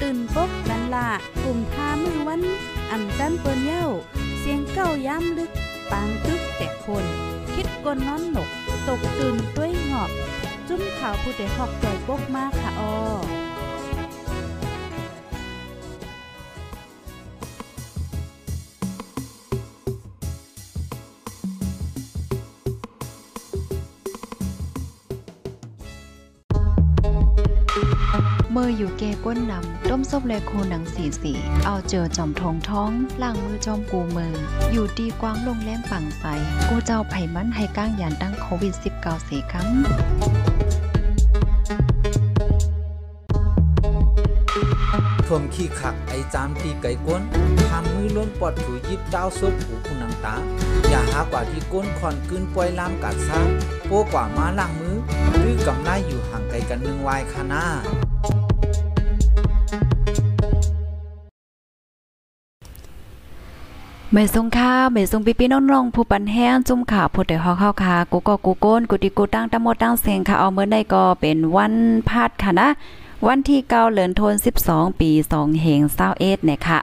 ตื่นปกกันละกลุ่มทามือวันอ่ำจันเปิ้นเย้า เสียงเก้าย้ำลึก ปางตึกแต่คน คิดกนน้อนหนก ตกตื่นด้วยหงอบ จุ้มข่าวผู้ใดหอกใจปกมากค่ะออ อยู่เกก้นนำต้มซบแลโคหนังสีสีเอาเจอจอมทองท้องล่างมือจอมกูมือ อยู่ดีกวางลงแรงปังใส กูเจ้าไผ่มันให้ก้างยานตั้งโควิด -19 เสียคำท่วมขี้ขักไอจามตีไก่ก้นทำมือล้นปอดถูยิบเจ้าซบหูผู้นังตา อย่าหากว่าที่ก้นคอนกึนปล่อยลามกัดซ่าโป้กว่ามาล่างมือหรือกำไลอยู่ห่างไกลกันนึงวายคานา เมยทรงค่าเมยทรงปีปีน้องๆผู้ปันแห้งจุ่มข่าวผู้ใดฮอกเข้าค่ะกูก็กูโก้นกูติกูตั้งตะหมดตั้งเสียงค่ะเอาเมื่อใดก็เป็นวันพาดค่ะนะ วันที่เก้าเหลือนธันวา12 ปี2เฮง21เนี่ยค่ะ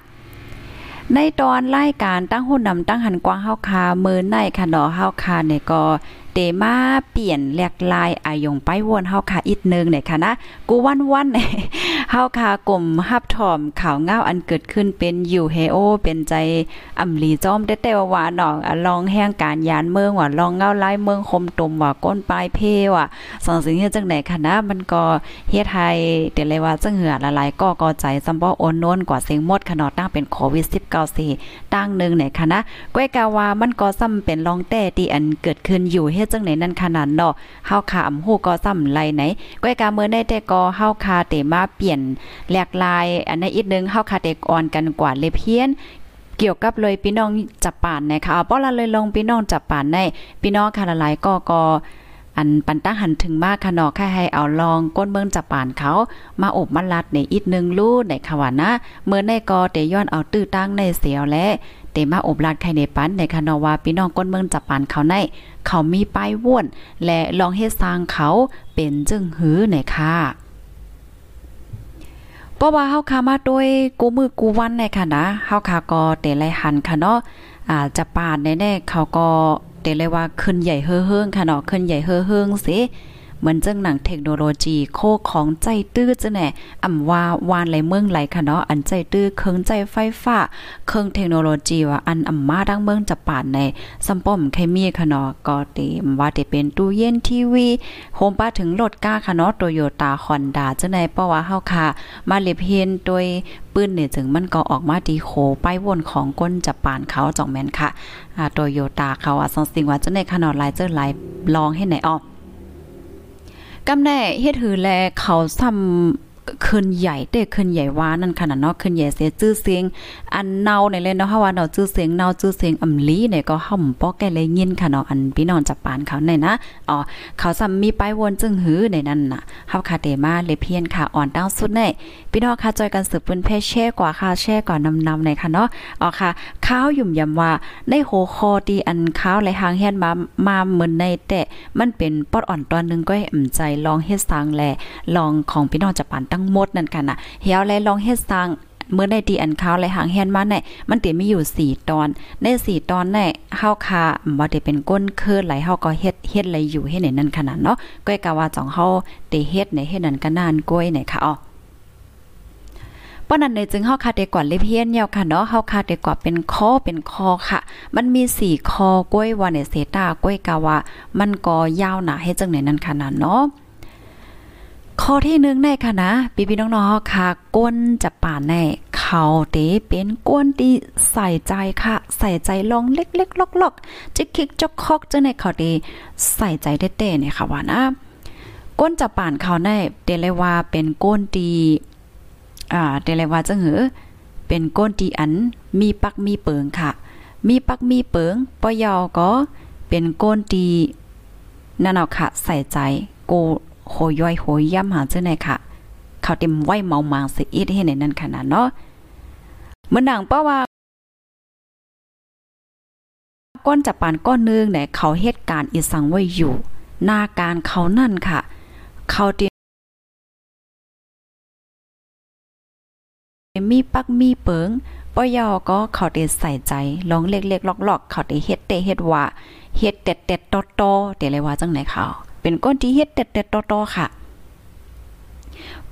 ในตอนรายการตั้งหุ่นนำตั้งหันกว้างเฮาคาเมือในค่ะดอเฮาคาเนี่ยก็ เตมาเปลี่ยนแหลกลายอายงไปวนเฮาค่ะอีกนึงเนี่ยค่ะนะกูวันวันเฮาค่ะกลุ่มฮับถอมข่าวเงาอันเกิดขึ้นเป็นอยู่เฮโอ เป็นใจอำลีจอมแต่แต่ว่าหนองลองแห่งการยานเมืองว่าลองเงาไลายเมืองคมตมว่าก้นปลายเพว่ะสองสิ่งเฮ็ดจังไหนค่ะนะมันก็เฮ็ดให้เดี๋ยวเลยว่าจังเหือละลายก็ก็ใจซำบ่โอนน้นกว่าเสียงหมดขนาดตั้งเป็นโควิด19สิตั้งนึงเนี่ยค่ะนะก้อยกาว่ามันก็ซ้ำเป็นรองแต่ที่อันเกิดขึ้นอยู่เฮ็ดจังไหนนั่นขนาดเนาะเฮาคาอำฮู้ก็ซ้ำไหลไหนก้อยกาเมื่อได้แต่ก็เฮาคาเตมาเปลี่ยนแหลกลาย อันในอีกนึงเฮาคาเตกอ่อนกันกว่าเลยเพี้ยนเกี่ยวกับเลยพี่น้องจับป่านนะคะเอาป้อละเลยลงพี่น้องจับป่านในพี่น้องค่ะหลายก็ก็อันปันตั้งหันถึงมากค่ะเนาะแค่ให้เอาลองก้นเมืองจับป่านเขา มาอบมาลัดในอีกนึงลู่ในค่ะว่านะเมื่อในก็เตย้อนเอาตื้อตั้งในเสียวและ เตมาอบลาดไข่ในปันในคานว่าพี่น้องก้นเมืองจับปานเขาใน เขามีป้ายว่น และลองเฮ็ดสร้างเขาเป็นจึงหือในค่ะเพราะว่าเฮาคามาด้วยกูมือกูวันในค่ะนะเฮาคาก็เตไลหันค่ะเนาะอ่าจะปานแน่ๆเขาก็เตเลยว่าขึ้นใหญ่เฮ้อๆค่ะเนาะขึ้นใหญ่เฮ้อๆสิ เหมือนจังหนังเทคโนโลยีโคของใจตื้อจะแน่อ่ำว่าวานไหลเมืองไหลค่ะเนาะอันใจตื้อเครื่องใจไฟฟ้าเครื่องเทคโนโลยีว่าอันอ่ำมาดังเมืองจะป่านในซัมป้อมเคมีค่ะเนาะก็เตมว่าเตเป็นตู้เย็นทีวีโฮมป้าถึงรถก้าค่ะเนาะโตโยต้าฮอนด้าจังได๋เพราะว่าเฮาค่ะ มาเล็บเฮียนโดยปืนเนี่ยถึงมันก็ออกมาดีโคป้ายวนของก้นจะปานเขาจ่องแมนค่ะอ่าโตโยต้าเขาอะสองสิ่งว่าจังได๋ค่ะเนาะหลายเจอหลายลองให้ไหนออก กำแน่เฮ็ดหือแลเขาซ้ำำขึ้นใหญ่เด้ขึ้นใหญ่ว่านั่นขนาดเนาะขึ้นใหญ่เสียชื่อเสียง อันเนาในเลยเนาะว่าเนาะชื่อเสียงเนาชื่อเสียงอำลีเนี่ยก็ห่อมป้อแกเลยยินค่ะเนาะอันพี่น้องจับปานเขาในนะอ๋อเขาซ้ำมีป้ายวนจึงหือในนั้นน่ะเฮาคาเตมาเลเพียนค่ะอ่อนตั้งสุดในพี่น้องค่ะจอยกันสืบปืนเพแช่กว่าค่ะแช่กว่านำนำในค่ะเนาะอ๋อค่ะข้าวยุ่มยำว่าในโหคอตีอันข้าวไหลหางเฮียนมามาเหมือนในแต่มันเป็นปอดอ่อนตอนนึงก็ให้อ่ำใจลองเฮ็ดสร้างแลลองของพี่น้องจับปานตั้งหมดนั่นกันน่ะเฮียวและลองเฮ็ดสร้างเมื่อได้ดีอันเขาไหลหางเฮียนมาเนี่ยมันติมีอยู่ 4 ตอน ใน4ตอนเนี่ยเฮาคาบ่ได้เป็นก้นเคือไหลเฮาก็เฮ็ดเฮ็ดไหลอยู่ให้ในนั้นขนาดเนาะก้อยกะว่าจองเฮาได้เฮ็ดในเฮ็ดนั้นก็นานก้อยเนี่ยค่ะอ๋อป้อนั้นในจึงเฮาคาเดกว่าเลเพียนยาวค่ะเนาะเฮาคาเดกว่าเป็นคอเป็นคอค่ะ มันมี4คอกล้วยว่าในเซตากล้วยกาว่า มันก็ยาวหนาให้จังไหนนั้นขนาดเนาะ ข้อที่หนึ่งในค่ะนะพี่พี่น้องๆค่ะก้นจะป่านแน่เขาเตเป็นก้นที่ใส่ใจค่ะ ใส่ใจลองเล็กๆลอกๆจิกคิกจกคอกจังในเขาเตใส่ใจเต้ๆเนี่ยค่ะว่านะก้นจะป่านเขาแน่เดเลยว่าเป็นก้นดีอ่าเดเลยว่าจังหือ เป็นก้นตีอันมีปักมีเปิงค่ะ มีปักมีเปิงปอยอก็เป็นก้นตีนั่นเอาค่ะ ใส่ใจโก โหย่อยโหย่ำหาเจ้าไหนค่ะเขาเต็มไว้เมามางสิอีดให้ในนั้นขนาดเนาะเมื่อหนังป้าว่าก้อนจับปานก้อนนึงเนี่ยเขาเหตุการณ์อีสังไว้อยู่ หน้าการเขานั่นค่ะ เขาเตมีปักมีเปิงปอยอก็เขาเตใส่ใจลองเล็กๆลอกๆ เขาเตเฮ็ดเตเฮ็ดว่าเฮ็ดเต็ดเต็ดตอตอเตเลยว่าจังไหนเขา เป็นก้นที่เฮ็ดเต็ดเต็ดตอตค่ะ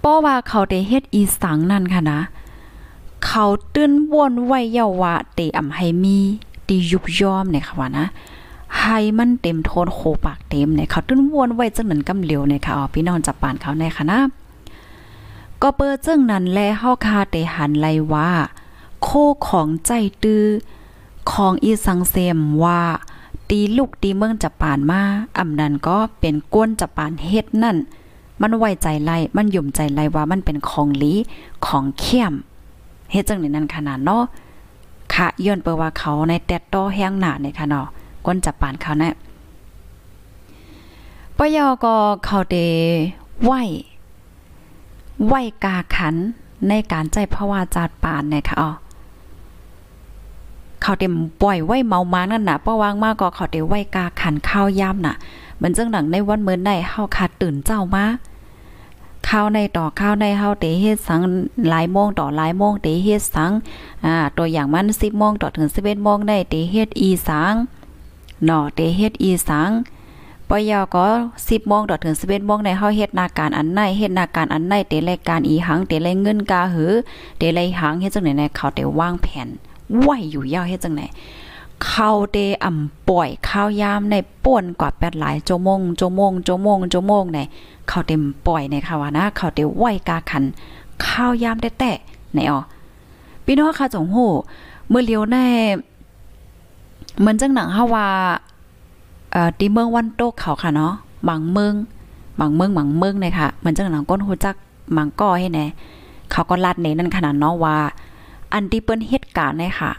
ป้อว่าเขาเตเฮ็ดอีสังนั่นค่ะนะ เขาตื้นวนไว้เยาว่าเตอำให้มีตียุบยอมเนี่ยค่ะว่านะให้มันเต็มโทนโคปากเต็มเนี่ยเขาตื้นวนไว้จังนั้นกำเหลียวเนี่ยค่ะอ๋อพี่น้องจับปานเขาในค่ะนะ ก็เปิดจึงนั้นแลเฮาคาเตหันไลว่า โคของใจตื้อของอีสังเซมว่า ตีลูกตีเมืองจับปานมาอำนั้นก็เป็นก้นจับปานเฮ็ดนั่น มันไว้ใจไลมันหยุ่มใจไลว่ามันเป็นของลีของเข้มเฮ็ดจังนี้นั่นขนาดเนาะค่ะย้อนเปว่าเขาในแตดโตแห้งหนาเนี่ยค่ะเนาะก้นจับปานเขานะปยอก็เขาเดไหวไหวกาขันในการใจพระวาจาดปานเนี่ยค่ะอ๋อ เขาเต็มปล่อยไว้เมามานั่นน่ะป้าวางมากก็เขาเต็มไว้กาขันข้าวย่ำน่ะเหมือนจังหนังในวันเมื่อในเฮาขาดตื่นเจ้ามาข้าวในต่อข้าวในเฮาเตเฮ็ดสังหลายโมงต่อหลายโมงเตเฮ็ดสังอ่าตัวอย่างมัน10โมงต่อถึง11โมงได้เตเฮ็ดอีสังเนาะเตเฮ็ดอีสังปยอก็10โมงต่อถึง11โมงในเฮาเฮ็ดนาการอันไหนเฮ็ดนาการอันไหนเตรายการอีหังเตรายเงินกาหือเตรายหังเฮ็ดจังไหนในเขาเตวางแผน ไหวอยู่ยาวเฮ็ดจังไหนเขาเตอ่ำปล่อยข้าวยามในป่วนกว่า8หลายชั่วโมงชั่วโมงชั่วโมงชั่วโมงในเขาเต็มปล่อยในค่ะว่านะเขาเต็มไหวกาขันข้าวยามแต่แต่ไหนอ๋อพี่น้องค่ะจงโหเมื่อเลียวในเหมือนจังหนังฮาว่าเอ่อที่เมืองวันโตกเขาค่ะเนาะบางเมืองบางเมืองบางเมืองเนี่ยค่ะเหมือนจังหนังก้นฮู้จักมังก้อให้แน่เขาก็ลัดในนั่นขนาดเนาะว่า อันที่เปิ้นเหตุการณ์เนี่ยค่ะ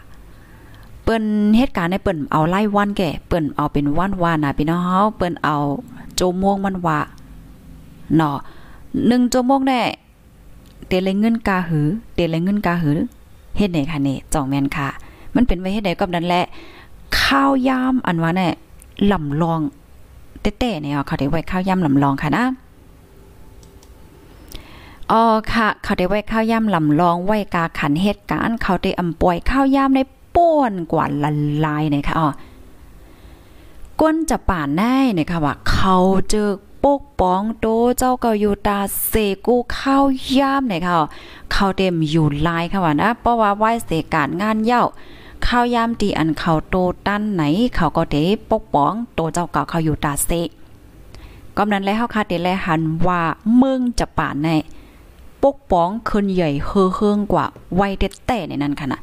เปิ้นเหตุการณ์ในเปิ้นเอาไล่วันแก่เปิ้นเอาเป็นวันวานนะพี่น้องเฮาเปิ้นเอาโจม่วงมันว่าเนาะ1ชั่วโจมวงได้เตเลยเงินกาหือเตเลยเงินกาหือเฮ็ดไหนค่ะนี่จ่องแม่นค่ะ มันเป็นไว้เฮ็ดได้กับนั้นแหละ ข้าวยามอันว่าเนี่ยลำลองเต้ๆเนี่ยเขาได้ไว้ข้าวยามลำลองค่ะนะ อ๋อค่ะ เขาได้ไว้ข้าวยามลำลองไว้กาขันเหตุการณ์เขาได้อำป่วยข้าวยามในป้วนกว่าละลายเนี่ยค่ะอ๋อก้นจะป่านแน่เนี่ยค่ะว่าเขาเจอปกป้องโตเจ้าเกาอยู่ตาเสกูข้าวยามเนี่ยค่ะเขาเต็มอยู่ลายค่ะว่านะเพราะว่าไหว้เสการงานเย้าข้าวยามตีอันเขาโตตั้นไหน เขาก็เดปกป้องโตเจ้าเก่าเขาอยู่ตาเสกำนั้นแล้วเฮาคาเดแลหันว่าเมืองจะป่านใน ปกป้องขึ้นใหญ่เฮอเฮิงกว่าไว้เต้ๆในนั้นค่ะนะ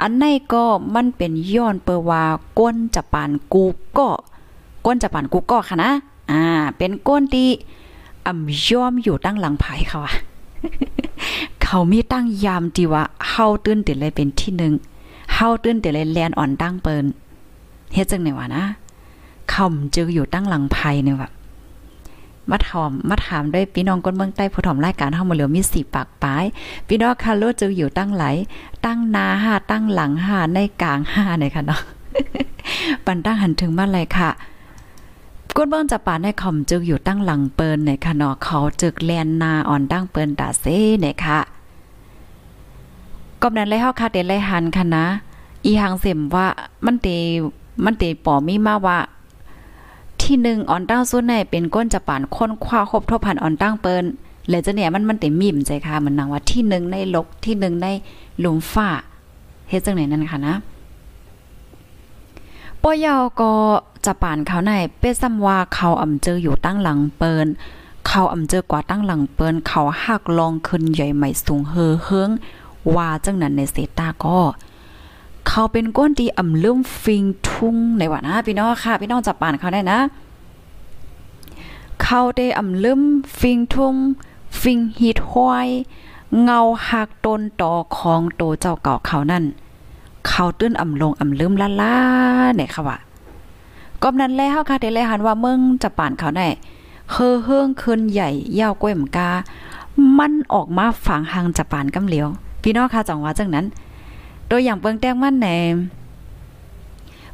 อันในก็มันเป็นย้อนเปว่าก้นจะปานกูก็ก้นจะปานกูก็ค่ะนะอ่า เป็นก้นที่อ่ำย่อมอยู่ตั้งหลังภายค่ะว่าเขามีตั้งยามที่ว่าเฮาตื่นติเลยเป็นที่หนึ่งเฮาตื่นติเลยแลนอ่อนตั้งเปินเฮ็ดจังไหนวะนะเขาจึงอยู่ตั้งหลังภายเนี่ยแบบ มาถามมาถามด้วยพี่น้องคนเมืองใต้ผู้ถมรายการเฮามาเหลือมีสี่ปากปลายพี่น้องคาโลจึงอยู่ตั้งไหล ตั้งนาห้าตั้งหลังห้าในกลางห้าเนี่ยค่ะเนาะปันตั้งหันถึงมาเลยค่ะก้นเบิ้งจะป่าในคอมจึกอยู่ตั้งหลังเปินในค่ะเนาะเขาจึกแลนนาอ่อนตั้งเปินตาเซ่เนี่ยค่ะกอบนั้นเลยเฮาค่ะเตเลยหันค่ะนะ อีหังเสมว่ามันเตมันเตปอมีมาว่า ที่หนึ่งอ่อนตั้งส่วนไหนเป็นก้นจะป่านค้นคว้าครบทบพันอ่อนตั้งเปินเลยจะเนี่ยมันมันเตมีมใจค่ะเหมันนังว่าที่หนึ่งในลกที่หนึ่งในหลุมฟ้าเฮ็ดจังไหนนั่นค่ะนะปอยอก็จะป่านเขาในเป้ซ้ำว่าเขาอ่ำเจออยู่ตั้งหลังเปินเขาอ่ำเจอกว่าตั้งหลังเปินเขาหักลองขึ้นใหญ่ใหม่สูงเฮอเฮิงว่าจังนั้นในเซตาก็ เขาเป็นก้นที่อ่ำลืมฟิงทุ่งในว่านะพี่น้องค่ะพี่น้องจับป่านเขาได้นะ เขาได้อ่ำลืมฟิงทุ่งฟิงฮีทห้อย เงาหักตนต่อของโตเจ้าเก่าเขานั่น เขาตื้นอ่ำลงอ่ำลืมละล่าเนี่ยค่ะว่าก็นั้นแล้วค่ะเดเลยหันว่าเมืองจะป่านเขาได้เฮือเฮืองคืนใหญ่ยาวก้วยมกา มันออกมาฝังหางจะป่านกำเหลียว พี่น้องค่ะจังว่าจังนั้น ตัวอย่างเปิงแต้งมันแหน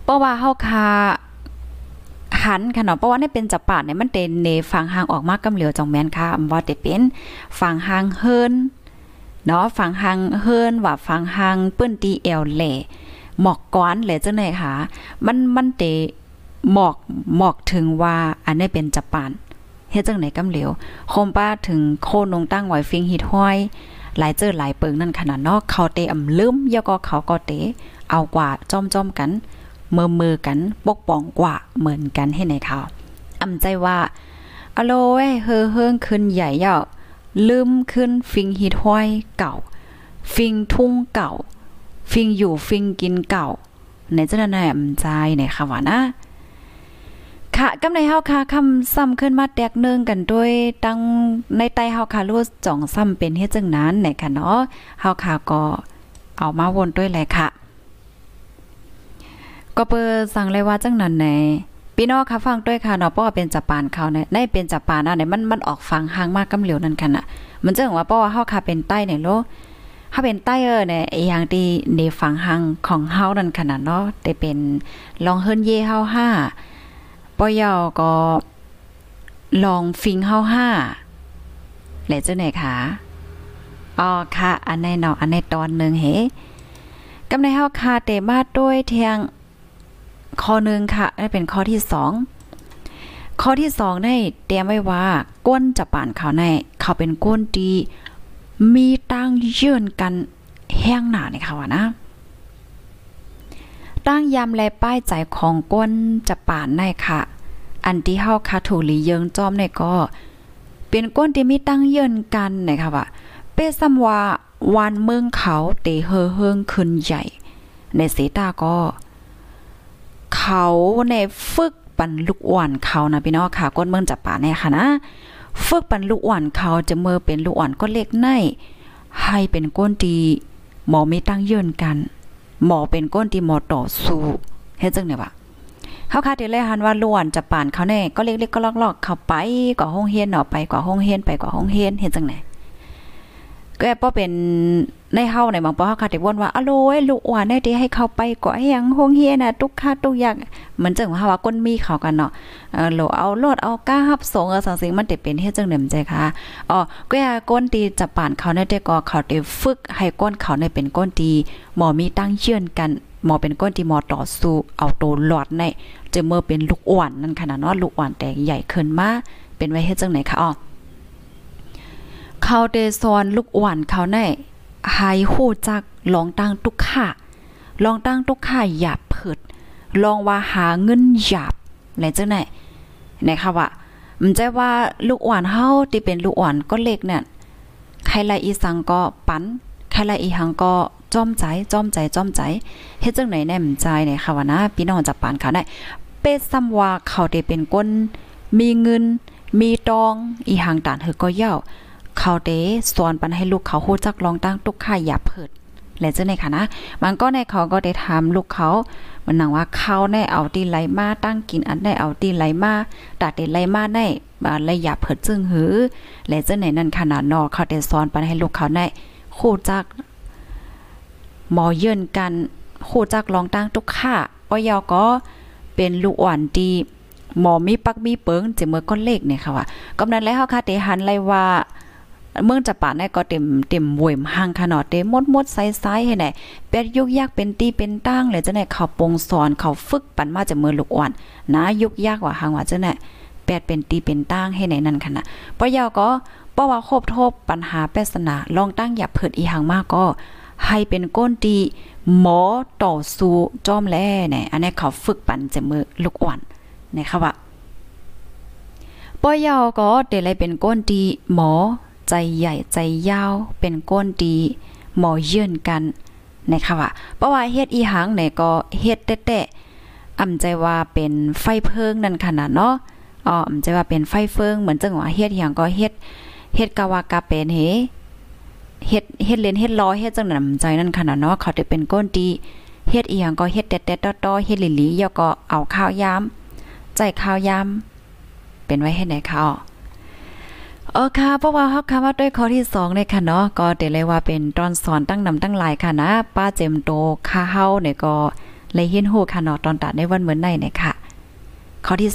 เพราะว่าเฮาคาหันค่ะเนาะเพราะว่านี่เป็นจับปาดเนี่ยมันเต็นเนฟังหางออกมากำเหลียวจองแม่นค่ะอำว่าแต่เป็นฟังหางเฮินเนาะฟังหางเฮินว่าฟังหางเปิ้นตีเอวแหล่หมอกก้อนแหล่จังไหนค่ะมันมันเตหมอกหมอกถึงว่าอันนี้เป็นจับปานเฮ็ดจังไหนกำเหลียวโคมป้าถึงโคนงตั้งไหวฟิงหิดห้อย หลายเจอหลายเปิงนั่นขนาดเนาะเขาเตอำลืมยก็เขาก็เตเอากว่าจ้อมๆกันมือมือกันปกป้องกว่าเหมือนกันให้ในเขาอำใจว่าอโลเว้เฮอเฮิงขึ้นใหญ่เย่าลืมขึ้นฟิงฮิดห้อยเก่า ฟิงทุ่งเก่า ฟิงอยู่ฟิงกินเก่าในเจ้าหน้าอำใจในค่ะว่านะ ค่ะกำในเฮาค่ะคำซ้ำขึ้นมาแตกเนื่องกันด้วยตั้งในไตเฮาค่ะรู้จ่องซ้ำเป็นเฮ็ดจังนั้นในค่ะเนาะเฮาค่ะก็เอามาวนด้วยแหละค่ะ ก็เปิดสั่งเลยว่าจังนั้นแหนพี่น้องค่ะฟังด้วยค่ะเนาะเพราะเป็นจับปานเขาเนี่ยในเป็นจับปานนะเนี่ยมันมันออกฟังห่างมากกำเหลียวนั่นค่ะน่ะมันจังว่าเพราะว่าเฮาค่ะเป็นใต้เนี่ยโลถ้าเป็นใต้เออเนี่ยอย่างที่ในฟังห่างของเฮานั่นขนาดเนาะแต่เป็นลองเฮิรนเย่เฮาห้า ปอยอก็ลองฟิงเฮาห้าแหละเจังไหนคะอ๋อค่ะ อันในเนาะอันในตอนหนึ่งเฮกำในเฮาค่ะเตมาด้วยเทียงข้อหนึ่งค่ะนี่เป็นข้อที่สองข้อที่สองได้เตรียมไว้ว่า ก้นจะป่านเขาใน เขาเป็นก้นดีมีตั้งยื่นกันแห้งหนาเนี่ยค่ะนะ ตั้งยำแลป้ายใจของก้นจะป่านในค่ะ อันที่เฮาคาถูหลีเยิงจอมในก็ เป็นก้นที่มีตั้งเยินกันนะคะว่าเป้ซ้ำว่าวันเมืองเขาเตเฮอเฮิงขึ้นใหญ่ ในเสตาก็ เขาในฝึกปันลูกอ่อนเขานะพี่น้องค่ะ ก้นเมืองจับป่าแน่ค่ะนะฝึกปันลูกอ่อนเขาจะเมื่อเป็นลูกอ่อนก็เล็กในให้เป็นก้นดีหมอไม่ตั้งเยินกัน หมอเป็นก้นดีหมอต่อสู้เฮ็ดจังเนี่ยว่าเขาคาดเลยหันว่าล้วนจะป่านเขาแน่ก็เล็กๆก็ลอกๆเข้าไปก่อห้องเฮียนเนาะไปก่อห้องเฮียนไปก่อห้องเฮียนเฮ็ดจังไหน ก็แอบเป็นในเฮาในบางปอเฮาค่ะแต่วนว่าอโลยลูกอ่อนได้ที่ให้เข้าไปก่อให้ยังโฮงเฮียนะทุกค่าทุกอย่างเหมือนจังว่าว่าก้นมีเขากันเนาะเออโลเอาโลดเอาก้าฮับสงเออสังสิงมันเตเป็นเฮ็ดจังได๋มใจค่ะอ๋อก็อย่าก้นตีจะป่านเขาในแต่ก็เขาได้ฝึกให้ก้นเขาในเป็นก้นตีหมอมีตั้งเชื่อนกันหมอเป็นก้นที่หมอต่อสู้เอาโตหลอดในจะเมื่อเป็นลูกอ่อนนั่นขนาดเนาะลูกอ่อนแต่ใหญ่ขึ้นมาเป็นไว้เฮ็ดจังไหนคะอ๋อ เขาเดซอนลูกอ่อนเขาในหายหูจักลองตั้งตุกข่าลองตั้งตุกข่าหยาบเพิดลองว่าหาเงินหยาบไหนจังไหนนะคะว่ามันใจว่าลูกอ่อนเฮาที่เป็นลูกอ่อนก็เล็กเนี่ยใครละอีสังก็ปันใครละอีหังก็จ้อมใจจ้อมใจจ้อมใจเฮ็ดจังไหนแน่มใจเนี่ยค่ะว่านะพี่น้องจะปานเขาได้เป้ซ้ำว่าเขาได้เป็นก้นมีเงิน มีตอง อีหังตานเฮอก็เย่า เขาเดสอนปันให้ลูกเขาฮู้จักลองตั้งตุกข่ายอย่าเพิดและจังได๋ค่ะนะ มันก็ในเขาก็ได้ถามลูกเขา มันนังว่าเขาได้เอาตีไหลมาตั้งกินอันได้เอาตีไหลมาตาเดไหลมาได้บ่เลยอย่าเพิดจึงหือ และจังได๋นั่นขนาดนอเขาได้สอนปันให้ลูกเขาได้ฮู้จักหมอเยินกันฮู้จักลองตั้งตุกข่าอ้อยอก็เป็นลูกอ่อนดีหมอมีปักมีเปิงจะเมื่อก้อนเลขเนี่ยค่ะว่าก็นั้นแล้วเฮาค่ะเตหันไลว่า เมืองจะป่าในก็เต็มเต็มววยมห่างขนาดเต็มมดมดไซไซให้ไหนเป็ดยุกยากเป็นตีเป็นตั้งเลยจะไหนเขาปงสอนเขาฝึกปันมาจากมือลูกอ่อนนะยุกยากว่าหางว่าจะไหนแปดเป็นตีเป็นตั้งให้ไหนนั่นขนาดปอยาวก็ป้ว่าครบทบปัญหาแปศนาลองตั้งอย่าเผิดอีหางมากก็ ให้เป็นก้นตีหมอต่อสู้จอมแล่เนี่ยอันนี้เขาฝึกปันจากมือลูกอ่อนนะคะว่าปอยาวก็เดี๋ยวเลยเป็นก้นตีหมอ ใจใหญ่ใจยาวเป็นก้นดีหมอเยื่นกันนะคะว่าเพราะว่าเฮ็ดอีหังเนี่ยก็เฮ็ดแต้ๆอำใจว่าเป็นไฟเพิงนั่นขนาดเนาะอ๋ออำใจว่าเป็นไฟเฟิงเหมือนจังหว่าเฮ็ดอีหังก็เฮ็ดเฮ็ดกะว่ากะเป็นเฮเฮ็ดเฮ็ดเล่นเฮ็ดล้อเฮ็ดจังนั้นใจนั่นขนาดเนาะเขาได้เป็นก้นดีเฮ็ดอีหยังก็เฮ็ดแต๊ดๆต้อๆเฮ็ดหลีๆยอก็เอาข้าวยามใจข้าวยามเป็นไว้ให้ไหนเขา เออค่ะเพราะว่าเฮาคำว่าด้วยข้อที่2เนี่ยค่ะเนาะก็ได้เลยว่าเป็นตอนสอนตั้งนำตั้งหลายค่ะนะ ป้าเจมโตค่าเฮาเนี่ยก็เลยเฮียนฮู้ค่ะเนาะตอนตัดในวันเหมือนในเนี่ยค่ะ ข้อที่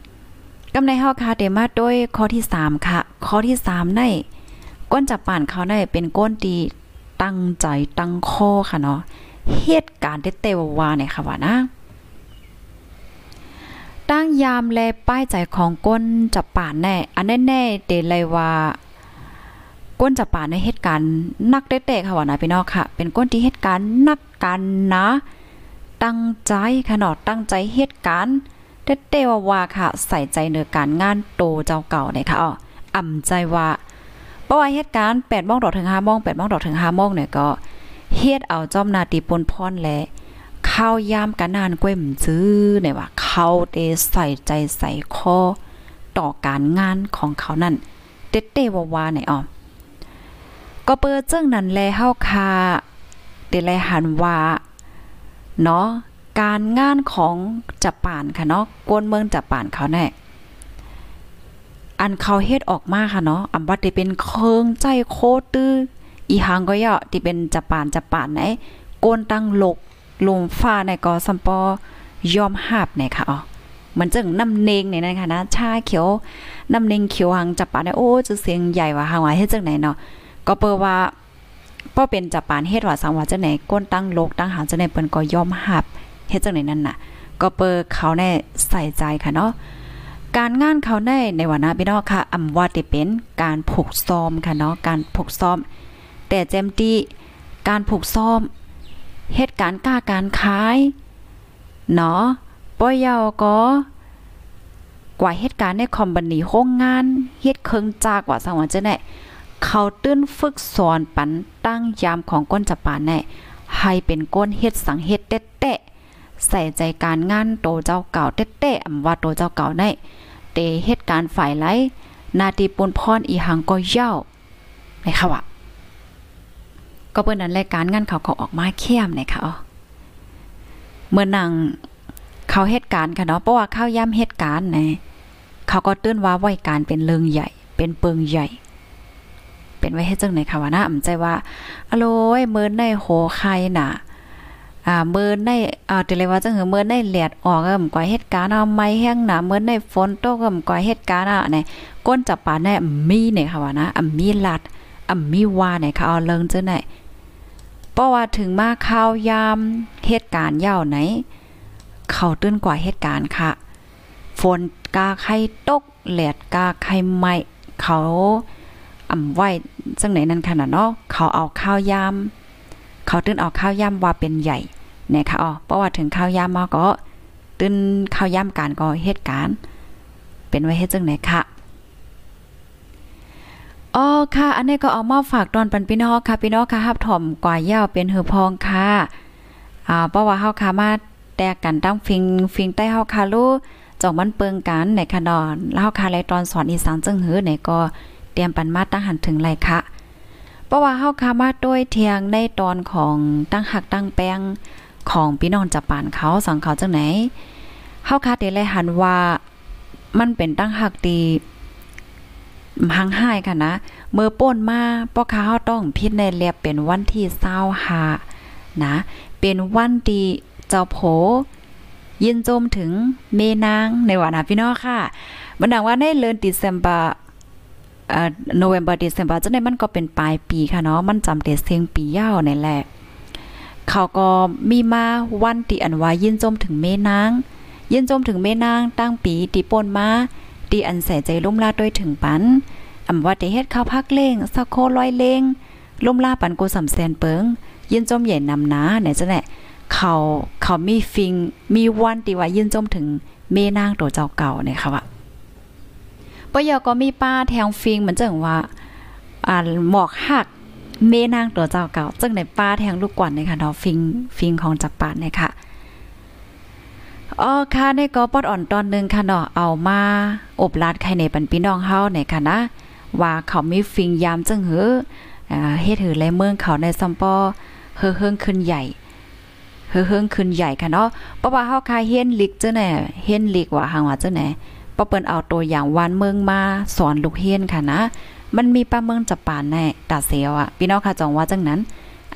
2กำในเฮาค่ะเดมาด้วยข้อที่3ค่ะ ข้อที่3ในก้นจับป่านเขาได้เป็นก้นดีตั้งใจตั้งข้อค่ะเนาะเหตุการณ์เตววาเนี่ยค่ะว่านะ ตั้งยามแลป้ายใจของก้นจับป่านแน่ อันแน่ๆเดเลยว่า ก้นจับป่านในเหตุการณ์นักเตะค่ะว่านะพี่น้องค่ะ เป็นก้นที่เหตุการณ์นักกันนะ ตั้งใจค่ะเนาะตั้งใจเหตุการณ์เตะๆว่าค่ะ ใส่ใจในการงานโตเจ้าเก่าเนี่ยค่ะอ๋ออ่ำใจว่าเพราะว่าเหตุการณ์8:00นถึง5:00น8:00นถึง5:00นเนี่ยก็เฮ็ดเอาจอมนาตีปนพรและ ข้าวยามกันนานก้วยมซื้อเนี่ยว่าเขาเตใส่ใจใส่คอต่อการงานของเขานั่นเตเตวาวาเนี่ยอ๋อก็เปิดเจ้งนั้นแลเฮาคาเตแลหันว่าเนาะการงานของจับป่านค่ะเนาะกวนเมืองจับป่านเขาแน่อันเขาเฮ็ดออกมาค่ะเนาะอำว่าได้เป็นเคิงใจโคตื้ออีหังก็ย่อที่เป็นจับป่านจับป่านไหนโกนตั้งลก ลมฟ้าในก็สัมปอยอมหาบในค่ะอ๋อมันจึงน้ำเนงในนั้นค่ะนะชาเขียวน้ำเนงเขียวหังจับปานโอ้จะเสียงใหญ่ว่าหางว่าเฮ็ดจังไหนเนาะก็เปิดว่าป้อเป็นจับปานเฮ็ดว่าสังว่าจังไหนก้นตั้งโลกตั้งหางจังไหนเปิ้นก็ยอมหับเฮ็ดจังไหนนั่นน่ะ ก็เปิดเขาแน่ใส่ใจค่ะเนาะการงานเขาในในวันนะพี่น้องค่ะอำว่าที่เป็นการผูกซ้อมค่ะเนาะการผูกซ้อม แต่แจมตีการผูกซ้อม เหตุการณ์กล้าการขายเนาะป้อยาวก็กว่าเหตุการณ์ในคอมบันนีโรงงานเฮ็ดเคิงจากว่าสังว่าจะไหนเขาตื้นฝึกสอนปันตั้งยามของก้นจับปานแน่ให้เป็นก้นเฮ็ดสังเฮ็ดเตะเตะใส่ใจการงานโตเจ้าเก่าเตะๆอำว่าโตเจ้าเก่าในเตเหตุการณ์ฝ่ายไหลนาตีปุนพรอีหังก็เย้าไหมคะวะ ก็เปิ้นนั้นรายการงานเขาก็ออกมาเข้มเนะคะอ๋อเมื่อนังเขาเหตุการณ์ค่ะเนาะเพราะว่าเข้าย่ำเหตุการณ์นะเขาก็เตือนว่าไหวการเป็นเริงใหญ่ เป็นเปิงใหญ่ เป็นไว้ให้จังไหนค่ะว่านะอ่ำใจว่าอโลยเมินในโหใครน่ะอ่าเมินในอ่าติเลยว่าจังหือเมินในแหลดออกก็มกว่าเหตุการณ์เอาไม้แห้งหนาเมินในฝนตกก็มกว่าเหตุการณ์อะเนี่ยก้นจับปาแน่มีเนี่ยค่ะว่านะอ่ำมีลัดอ่ำมีว่าเนี่ยค่ะเอาเลิงจังไหน เพราะว่าถึงมาข้าวยามเหตุการณ์ยาวไหน เขาตื้นกว่าเหตุการณ์ค่ะ ฝนกาไข่ตกแหลดกาไข่ไหมเขาอ่ำไว้จังไหนนั่นขนาดเนาะเขาเอาข้าวยามเขาตื้นเอาข้าวยามว่าเป็นใหญ่เนี่ยค่ะอ๋อเพราะว่าถึงข้าวยามมาก็ตื้นข้าวยามการก็เหตุการณ์เป็นไว้เฮ็ดจังไหนค่ะ อ๋อค่ะ อันนี้ก็เอามาฝากตอนปันพี่น้องค่ะพี่น้องค่ะฮับถ่อมกว่าเย้าเป็นหือพองค่ะอ่าเพราะว่าเฮาค่ะมาแตกกันตั้งฟิงฟิงใต้เฮาค่ะลูกจอกมันเปิงกันในคะนอนเฮาค่ะไรตอนสอนอีสานจึงหือไหนก็เตรียมปันมาตั้งหันถึงไรค่ะเพราะว่าเฮาค่ะมาด้วยเทียงในตอนของตั้งหักตั้งแป้งของพี่น้องจับปานเขาสังเขาจังไหนเฮาค่ะได้เลยหันว่ามันเป็นตั้งหักตี หังหายค่ะนะเมื่อป่นมาพ่อค้าเฮาต้องพิดในเรียบเป็นวันที่25นะ เป็นวันที่เจ้าโผยินโจมถึงเมนางในวันนะพี่น้องค่ะมันดังว่าในเดือน December เอ่อ November December จังได๋มันก็เป็นปลายปีค่ะเนาะมันจำเดเสียงปียาวนี่แหละเขาก็มีมาวันที่อันว่ายินจมถึงเมนางยินจมถึงเมนางตั้งปีตีป่นมา ตีอันใส่ใจลุ่มลาด้วยถึงปันอำว่าได้เฮ็ดข้าวพักเล่งสักโคลอยเล่งลุ่มลาปันกูสำแสนเปิงยินจมใหญ่นำนาเนี่ยจะแหละเขาเขามีฟิงมีวันที่ว่ายินจมถึงเมนางตัวเจ้าเก่าเนี่ยค่ะว่าปยอก็มีป้าแทงฟิงเหมือนจังว่าอ่าหมอกหักเมนางตัวเจ้าเก่าจังในป้าแทงลูกกวนเนี่ยค่ะเนาะฟิงฟิงของจักปาดเนี่ยค่ะ อ๋อค่ะในก็ปอดอ่อนตอนนึงค่ะเนาะเอามาอบลาดไข่ในปันพี่น้องเฮาในค่ะนะว่าเขามีฟิงยามจังหืออ่าเฮ็ดหือและเมืองเขาในซัมปอเฮือเฮิงขึ้นใหญ่เฮือเฮิงขึ้นใหญ่ค่ะเนาะเพราะว่าเฮาคาเฮียนลิกจังแหน่เฮียนลิกว่าหางว่าจังแหน่ปอเปิ้นเอาตัวอย่างวานเมืองมาสอนลูกเฮียนค่ะนะ มันมีป้าเมืองจะปานแน่ตาเสียวอะพี่น้องค่ะจองว่าจังนั้น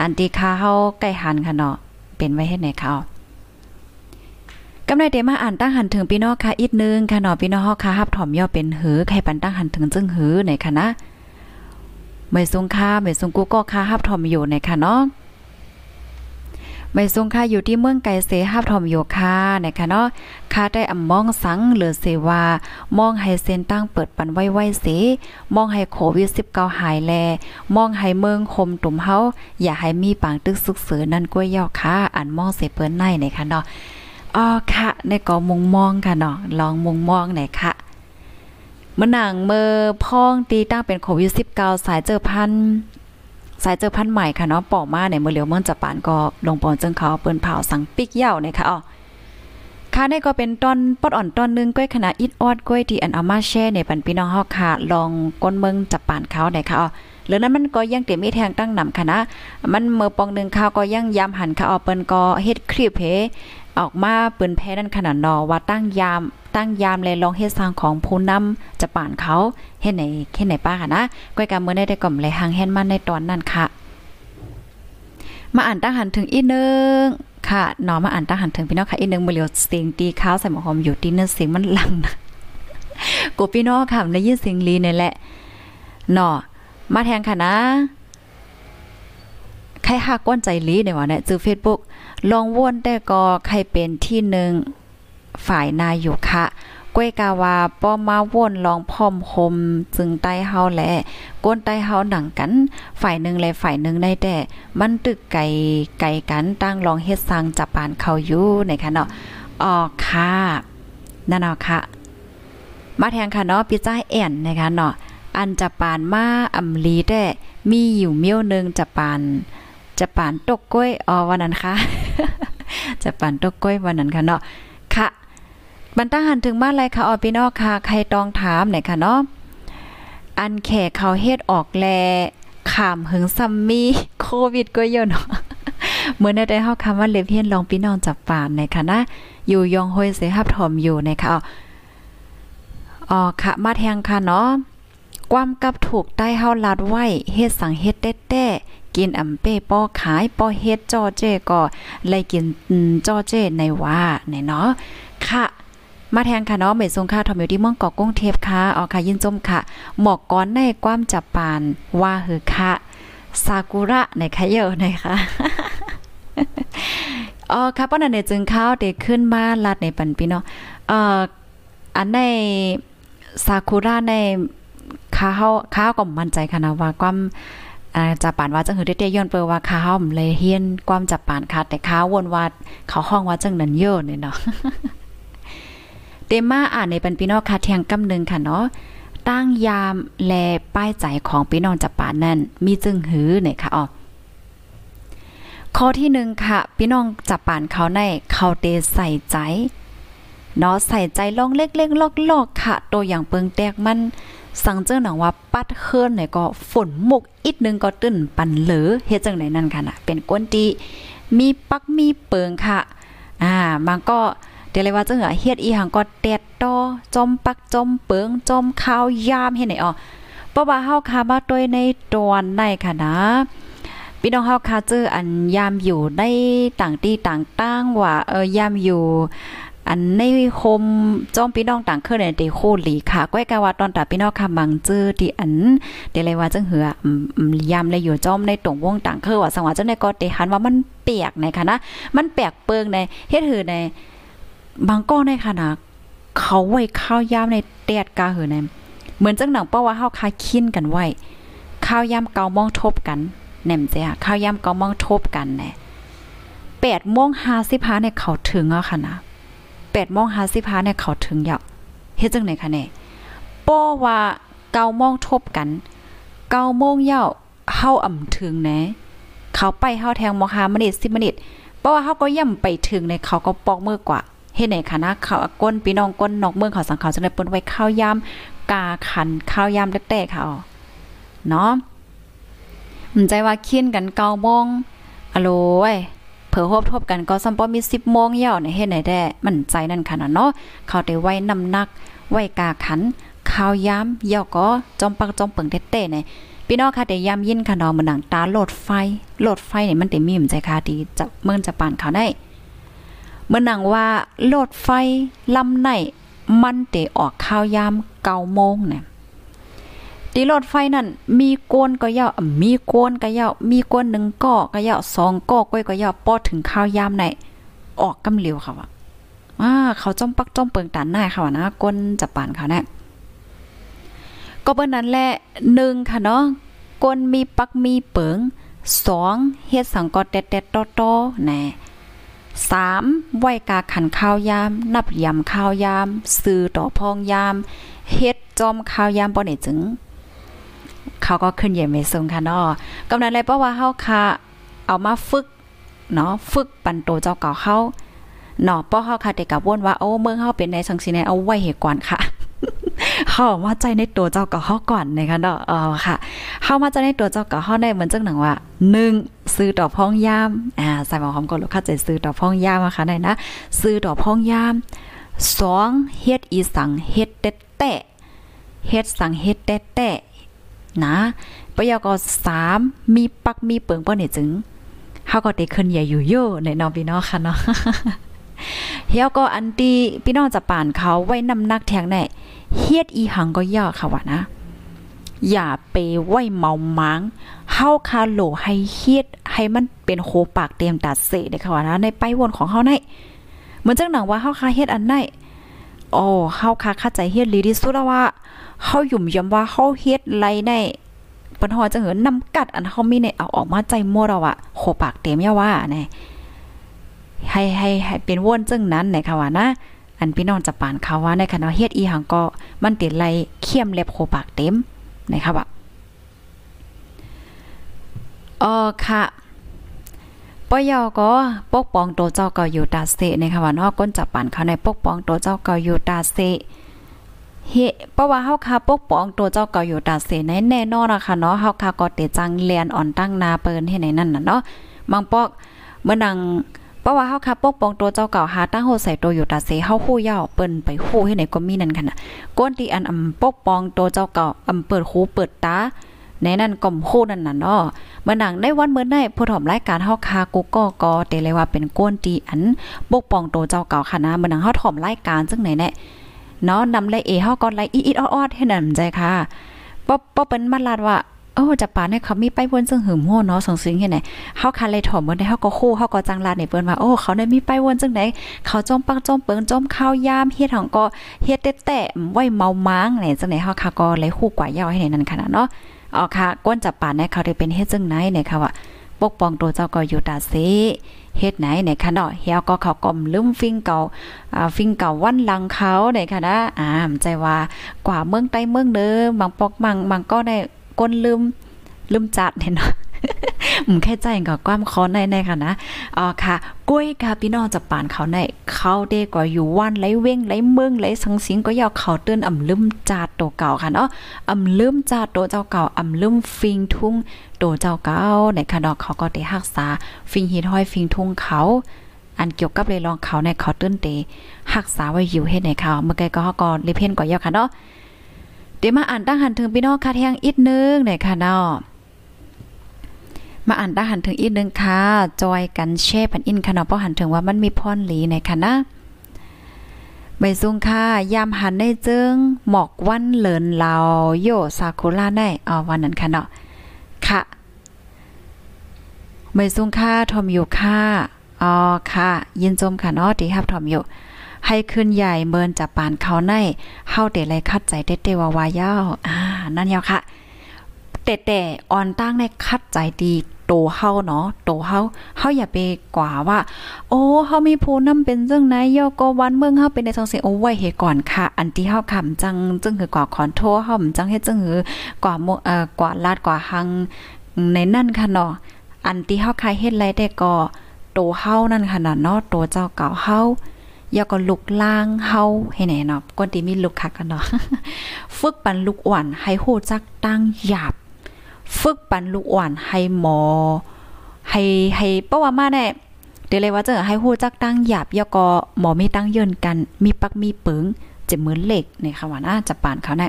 อันที่ค่าเฮาใกล้หันค่ะเนาะเป็นไว้เฮ็ดไหนเขา กำไรเดมาอ่านตั้งหันถึงพี่น้องค่ะอีกนึงค่ะเนาะพี่น้องค่ะฮับถ่อมย่อเป็นหือใครปันตั้งหันถึงจึงหือในค่ะนะไม่ทรงค่าไม่ทรงกูก็ค่าฮับถ่อมอยู่ในค่ะเนาะไม่ทรงค่าอยู่ที่เมืองไกเสฮับถ่อมอยู่ค่ะนะคะเนาะค่าได้อำมองสังเหลือเสวามองให้เส้นตั้งเปิดปันไว้ไว้เสมองให้โควิด19หายแล มองให้เมืองคมตุ่มเฮาอย่าให้มีปางตึกสุกเสือนั่นก้วยยอกค่ะอันมองเสเปิ้นในนะคะเนาะ อ๋อค่ะในก็มุงมองค่ะเนาะลองมุงมองหน่อยค่ะเมื่อหนังเมื่อพ้องตีตั้งเป็นโควิด19สายเจอพันสายเจอพันใหม่ค่ะเนาะป่อมาในเมื่อเหลียวเมื่อจะปานก็ลงปอนจึงเขาเปิ้นเผาสังปิกเย้าเนี่ยค่ะอ๋อค่ะนี่ก็เป็นตอนปอดอ่อนตอนนึงก้อยขณะอิดออดก้อยที่อันเอามาแช่ในปันพี่น้องเฮาค่ะลองก้นเมืองจับปานเขาได้ค่ะอ๋อหรือนั้นมันก็ยังเต็มมีแทงตั้งนำค่ะนะมันเมื่อปองนึงข้าวก็ยังยามหันค่ะเอาเปิ้นก็เฮ็ดคลิปเฮ ออกมาปืนแพ้นั่นขนาดนอว่าตั้งยาม ตั้งยามเลยลองเฮ็ดสร้างของผู้นำจะป่านเขาเฮ็ดไหนเฮ็ดไหนป้าค่ะนะก้อยกำมือได้ได้ก่อมเลยหางแฮนมันในตอนนั้นค่ะ มาอ่านตั้งหันถึงอีนึงค่ะนอมาอ่านตั้งหันถึงพี่น้องค่ะอีนึงมือเหลียวเสียงตีข้าวใส่หมอหอมอยู่ตีนึงเสียงมันลังนะกูพี่น้องค่ะได้ยินเสียงลีนี่แหละนาะมาแทงค่ะนะใครหากก้นใจลีเนี่ยว่าเนี่ยจือ Facebook ลองว่นแต่ก็ใครเป็นที่หนึ่งฝ่ายนายอยู่คะก้วยกาวาป้อมาว่นลองพร้อมคมจึงใต้เฮาแลก้นใต้เฮาหนังกัน ฝ่ายหนึ่งและฝ่ายหนึ่งได้แต่ มันตึกไก่ไก่กันตั้งลองเฮ็ดสังจับปานเขาอยู่ในค่ะเนาะออกค่ะนั่นเอาค่ะ มาแทงค่ะเนาะพี่จ้ายแอนนะคะเนาะอันจะปานมาอำลีแต่มีอยู่เมี้ยวนึงจะปาน จะปานตกกล้วยอ๋อวันนั้นค่ะ จะปานตกกล้วยวันนั้นค่ะเนาะค่ะบรรตั้งหันถึงบ้านไรค่ะออพี่นองค่ะ ใครต้องถามไหนค่ะเนาะอันแขกเขาเฮ็ดออกแลขามหึงซัมมีโควิดก็เยอะเนาะเมื่อได้เฮาคำว่าเลเพียนลองพี่น้องจับปานในค่ะนะ อยู่ยองห้อยเสฮับถอมอยู่ในค่ะอ๋อค่ะ มาแทงค่ะเนาะความกับถูกใต้เฮาลัดไว้เฮ็ดสังเฮ็ดแต้ๆ กินอำเป้ป้อขายป้อเฮ็ดจ้อเจ้ก็ไล่กินจ้อเจ้ในว่าในเนาะค่ะมาแทงค่ะเนาะเมดทรงค่าทอมอยู่ที่เมืองกาะกุ้งเทพค่ะออค่ะยินจมค่ะ หมอกก้อนในความจับปานว่าหือค่ะซากุระในคะเยอะนะคะอ๋อค่ะป้อนันเนจึงข้าวเด็กขึ้นมาลัดในปันพี่เนาะเอ่ออันในซากุระในข้าวข้าวก็มั่นใจค่ะนะว่าความ จับปานว่าจังหือได้ยย้อนเปิว่าข้าวเลยเฮียนความจับปานค่ะแต่ข้าววนว่าเขาห้องว่าจังนั้นเยอะเนี่ยเนาะเตมาอ่านในปันพี่น้องค่ะเทียงกำนึงค่ะเนาะตั้งยามแลป้ายใจของพี่น้องจับปานนั้นมีจึงหือเนี่ยค่ะอ๋อข้อที่หนึ่งค่ะ พี่น้องจับปานเขาในเขาเตใส่ใจ เนาะใส่ใจลองเล็กๆลอกๆค่ะ ตัวอย่างเปิงแตกมันสั่งเจ้าหนังว่าปัดเคินเนี่ยก็ฝนหมกอีกนึงก็ตื้นปันเหลือเฮ็ดจังไหนนั่นค่ะนะเป็นก้นตีมีปักมีเปิงค่ะอ่ามันก็เดี๋ยวเลยว่าจังเฮ็ดอีหังก็แตดตอจอมปักจอมเปิงจอมข้าวยามเฮ็ดไหนอ๋อเพราะว่าเฮาคามาด้วยในตอนในค่ะนะพี่น้องเฮาคาเจออันยามอยู่ในต่างที่ต่างตั้งว่าเออยามอยู่ อันในคมจอมพี่น้องต่างเครือในเดโคหลีค่ะก้อยกาว่าตอนตาพี่น้องค่ะมังจื้อที่อันเดเลยว่าจังเหือยามเลยอยู่จอมในตรงวงต่างเครือว่าสังว่าจังได๋ก็เตหันว่ามันเปียกในค่ะนะมันแปลกเปิงในเฮ็ดหือในบางก้อในค่ะนะเขาไว้ข้าวยามในแดดกาหือในเหมือนจังหนังเป้าว่าเฮาคาคินกันไว้ข้าวยามเกามองทบกันแหนมเจ้าข้าวยามเกามองทบกันแน่8โมง55เนี่ยเขาถึงอะค่ะนะ 8โมง55เนี่ยเขาถึงยาวเฮ็ดจังไหนคะแน่ป้อว่า9โมงทบกัน9โมงเยาวเฮาอ่ำถึงแหนเขาไปเฮาแทงมอ5มินิ10มินิเพราะว่าเฮาก็ย่ำไปถึงในเขาก็ปอกมือกว่าเฮ็ดไหนคะนะเขาก้นพี่น้องก้นนอกเมืองเขาสังเขาจะได้เปิ้นไว้ข้าวยามกาขันข้าวยามแต้ๆค่ะเนาะมันใจว่าคินกันเกาโมงอะโลเว้ย ผื่อฮบทบกันก็ซัมปอมี10โมงเย่าในเฮ็ดไหนแด้มันใจนั่นขนาดเนาะเขาได้ไว้น้ำหนัก ไว้กาขันข้าวยามเย่าก็จอมปักจอมเปิงเต้ๆเนี่ยพี่น้องค่ะได้ยามยินค่ะเนาะมันหนังตาโหลดไฟโหลดไฟเนี่ยมันได้มีมใจค่ะดีจะเมืองจะปานเขาได้เมื่อนังว่าโหลดไฟลำไหนมันเตออกข้าวยามเก้าโมงเนี่ย ตีรถไฟนั่นมีกวนก็ยาวมีกวนก็ยาวมีกวนหนึ่งก่อก็ยาวสองก่อก้อยก็ยาวปอถึงข้าวยามไหนออกกำเหลียวค่ะว่าอ่าเขาจ้อมปักจ้อมเปิงตันหน้าค่ะนะก้นจะปานเขาแน่ก็เปิ้นนั้นแหละหนึ่งค่ะเนาะก้นมีปักมีเปิงสองเฮ็ดสังกอแตดๆต่อๆแน่สามไหวกาขันข้าวยาม นับยำข้าวยาม ซื้อต่อพองยาม เฮ็ดจอมข้าวยามบ่ได้จึง เขาก็ขึ้นใหญ่ไม่สูงค่ะเนาะกำนันเลยเพราะว่าเฮาค่ะเอามาฝึกเนาะฝึกปันโตเจ้าเก่าเฮาเนาะเพราะเฮาค่ะได้กับว่นว่าโอ้เมืองเฮาเป็นในสังสิในเอาไว้เหตุก่อนค่ะเฮามาใจในตัวเจ้าเก่าเฮาก่อนนะคะเนาะเออค่ะเฮามาใจในตัวเจ้าเก่าเฮาได้เหมือนจังหนังว่า1ซื้อต่อพ้องยามอ่าใส่หมอหอมก่อนลูกค้าใจซื้อต่อพ้องยามนะคะได้นะซื้อต่อพ้องยาม2เฮ็ดอีสังเฮ็ดเต็ดแตะเฮ็ดสังเฮ็ดแตะแตะ นะปยก็3มีปักมีเปิงบ่เนี่ยจึงเฮาก็ได้ขึ้นใหญ่อยู่โยในน้องพี่น้องค่ะเนาะเฮียก็อันตีพี่น้องจะป่านเขาไว้นำนักแทงแน่เฮ็ดอีหังก็ยากค่ะว่านะ อย่าไปไว้เมามังเฮาคาโหลให้เฮ็ดให้มันเป็นโคปากเตรียมตัดเสเด้ค่ะว่านะในไปวนของเฮาในเหมือนจังหนังว่าเฮาคาเฮ็ดอันไหน โอ้เฮาคาเข้าใจเฮ็ดลีที่สุดแล้วว่าเฮาหยุ่มยำว่าเฮาเฮ็ดไรในปัญหาจังเหินนำกัดอันเฮามีในเอาออกมาใจมั่วเราอะโคปากเต็มยาว่าแน่ให้ให้ให้เป็นว่นจึงนั้นไหนค่ะว่านะอันพี่น้องจะปานเขาว่าในคณะเฮ็ดอีหังก็มันติดไรเข้มเล็บโคปากเต็มนะคะว่าอ๋อค่ะ ปยอก็ปกป้องตัวเจ้าเก็อยู่ตาเสนะคะว่าเนาะก้นจับปานเขาในปกป้องตัวเจ้าเก็อยู่ตาเสเฮเพราะว่าเฮาคาปกป้องตัวเจ้าเก็อยู่ตาเสในแน่นอนนะคะเนาะเฮาคาก็เตจังเลียนอ่อนตั้งนาเปิ้นให้ในนั่นน่ะเนาะบางปอกเมื่อนังเพราะว่าเฮาคาปกป้องตัวเจ้าเก่าหาตั้งโหใส่ตัวอยู่ตาเสเฮาฮู้ยาวเปิ้นไปฮู้ให้ไหนก็มีนั่นค่ะน่ะก้นที่อันอำปกป้องตัวเจ้าเก่าอำเปิดหูเปิดตา ในนั้นก่อมคู่นั่นน่ะเนาะเมื่อหนังได้วันเมื่อได้ผู้ถอมรายการเฮาคากูก็ก็เตเลยว่าเป็นก้นตีอันปกป้องโตเจ้าเก่าค่ะนะเมื่อหนังเฮาถอมรายการจังไหนแน่เนาะนำไลเอเฮาก็ไลอีดออดๆให้นั่นใจค่ะบ่บ่เป็นมาลาดว่าโอ้จะปานให้เขามีไปวนซึ่งหืมโหเนาะสงสิงเฮ็ดไหนเฮาคันเลยถอมเมื่อได้เฮาก็คู่เฮาก็จังลาดในเปิ้นว่าโอ้เขาได้มีไปวนจังไดเขาจอมปักจอมเปิงจอมข้าวยามเฮ็ดของก็เฮ็ดแตะๆไว้เมาม้างไหนจังได๋เฮาค่ะก็เลยคู่กว่ายาวให้นั่นขนาดเนาะ อ๋อค่ะ ก้นจับป่านในเขาได้เป็นเฮ็ดจังไหนเนี่ยค่ะว่าปกป้องตัวเจ้าก็อยู่ตาเสเฮ็ดไหนเนี่ยค่ะเนาะเฮียก็เขากลมลืมฟิงเก่าอ่าฟิงเก่าวันหลังเขาเนี่ยค่ะนะอ่าใจว่ากว่าเมืองใต้เมืองเดิมบางปอกบางบางก็ได้ก้นลืมลืมจัดเนี่ยเนาะ อืมแค่ใจก็ความคอในในค่ะนะอ๋อค่ะกล้วยค่ะพี่น้องจะป่านเขาในเขาเด้ก็อยู่วันไหลเว้งไหลเมืองไหลสังสิงก็ยาวเขาเตือนอ่ำลืมจาดตัวเก่าค่ะเนาะอ่ำลืมจาดตัวเจ้าเก่าอ่ำลืมฟิงทุ่งตัวเจ้าเก่าในค่ะดอกเขาก็ได้รักษาฟิงฮิดห้อยฟิงทุ่งเขาอันเกี่ยวกับเลยลองเขาในเขาเตื้นเตรักษาไว้อยู่เฮ็ดในเขาเมื่อไกก็ฮาก็เลยเพ่นก็ยาวค่ะเนาะเดี๋ยวมาอ่านตั้งหันถึงพี่น้องค่ะแทงอีกนึงในค่ะเนาะ มาอ่านตาหันถึงอีกนึงค่ะจอยกันแช่พันอินค่ะเนาะเพราะหันถึงว่ามันมีพรหลีในค่ะนะใบซุงค่ะยามหันในจึงหมอกวันเหลินเลาโยซากุระในอ๋อวันนั้นค่ะเนาะค่ะใบซุงค่ะทอมอยู่ค่ะอ๋อค่ะยินจมค่ะเนาะที่ฮับทอมอยู่ให้ขึ้นใหญ่เมินจับปานเขาในเฮาเตเลยคัดใจเต้ๆวาวายาวอ่านั่นยาวค่ะ แต่แต่ออนตั้งในคัดใจดี โตเฮาเนาะโตเฮาเฮาอย่าไปกว่าว่า โอ้เฮามีผู้นำเป็นจังไหนย่อก็วันเมืองเฮาเป็นในจังซี่โอ้ไว้เฮก่อนค่ะ อันที่เฮาคำจังจังคือกว่าขอนโทเฮาจังเฮ็ดจังหือกว่าเอ่อกว่าลาดกว่าหังในนั่นค่ะเนาะอันที่เฮาใคายเฮ็ดไรได้ก็โตเฮานั่นค่ะเนาะโตเจ้าเก่าเฮาอย่าก็ลุกล่างเฮาให้ไหนเนาะก่อนที่มีลุกคักกันเนาะฝึกปันลูกอ่อนให้ฮู้จักตั้งหยาบ ฝึกปันลูกอ่อนให้หมอ ให้ให้เพราว่ามาแน่เดี๋ยวเลยว่าจะให้ฮู้จักตั้งหยาบยก็หมอมีตั้งเยินกัน มีปักมีปึงจะเหมือนเหล็กในคำว่าน่าจะปานเขาแน่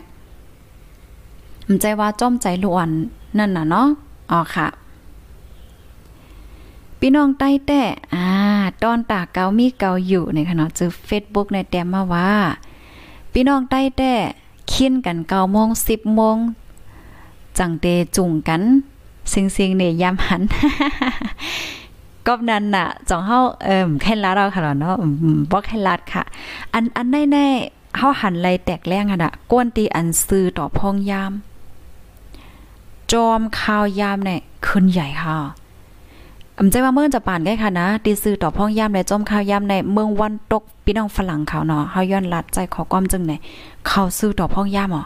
มันใจว่าจ้อมใจลวนนั่นน่ะเนาะอ๋อค่ะพี่น้องใต้แต่อ่าตอนตาเกามีเกาอยู่ในขณะจือ Facebook ในแต้มมาว่า พี่น้องใต้แต่คินกันเก้าโมงสิบโมง จังเตจุงกันสิงสิงเนี่ยยามหันก็นั้นน่ะจองเฮาเอิ่มแค่ลาเราค่ะเนาะบ่แค่ลาดค่ะ อันอันแน่ๆเฮาหันไหลแตกแรงค่ะน่ะกวนตีอันซื้อต่อพองยาม จอมข้าวยามเนี่ยขึ้นใหญ่ค่ะอำใจว่าเมื่อจะป่านได้ค่ะนะตีซื้อต่อพ่องยามในจอมข้าวยามในเมืองวันตกพี่น้องฝรั่งเขาเนาะเฮาย้อนลัดใจขอความจึงไหนเขาซื้อต่อพ่องยามอ๋อ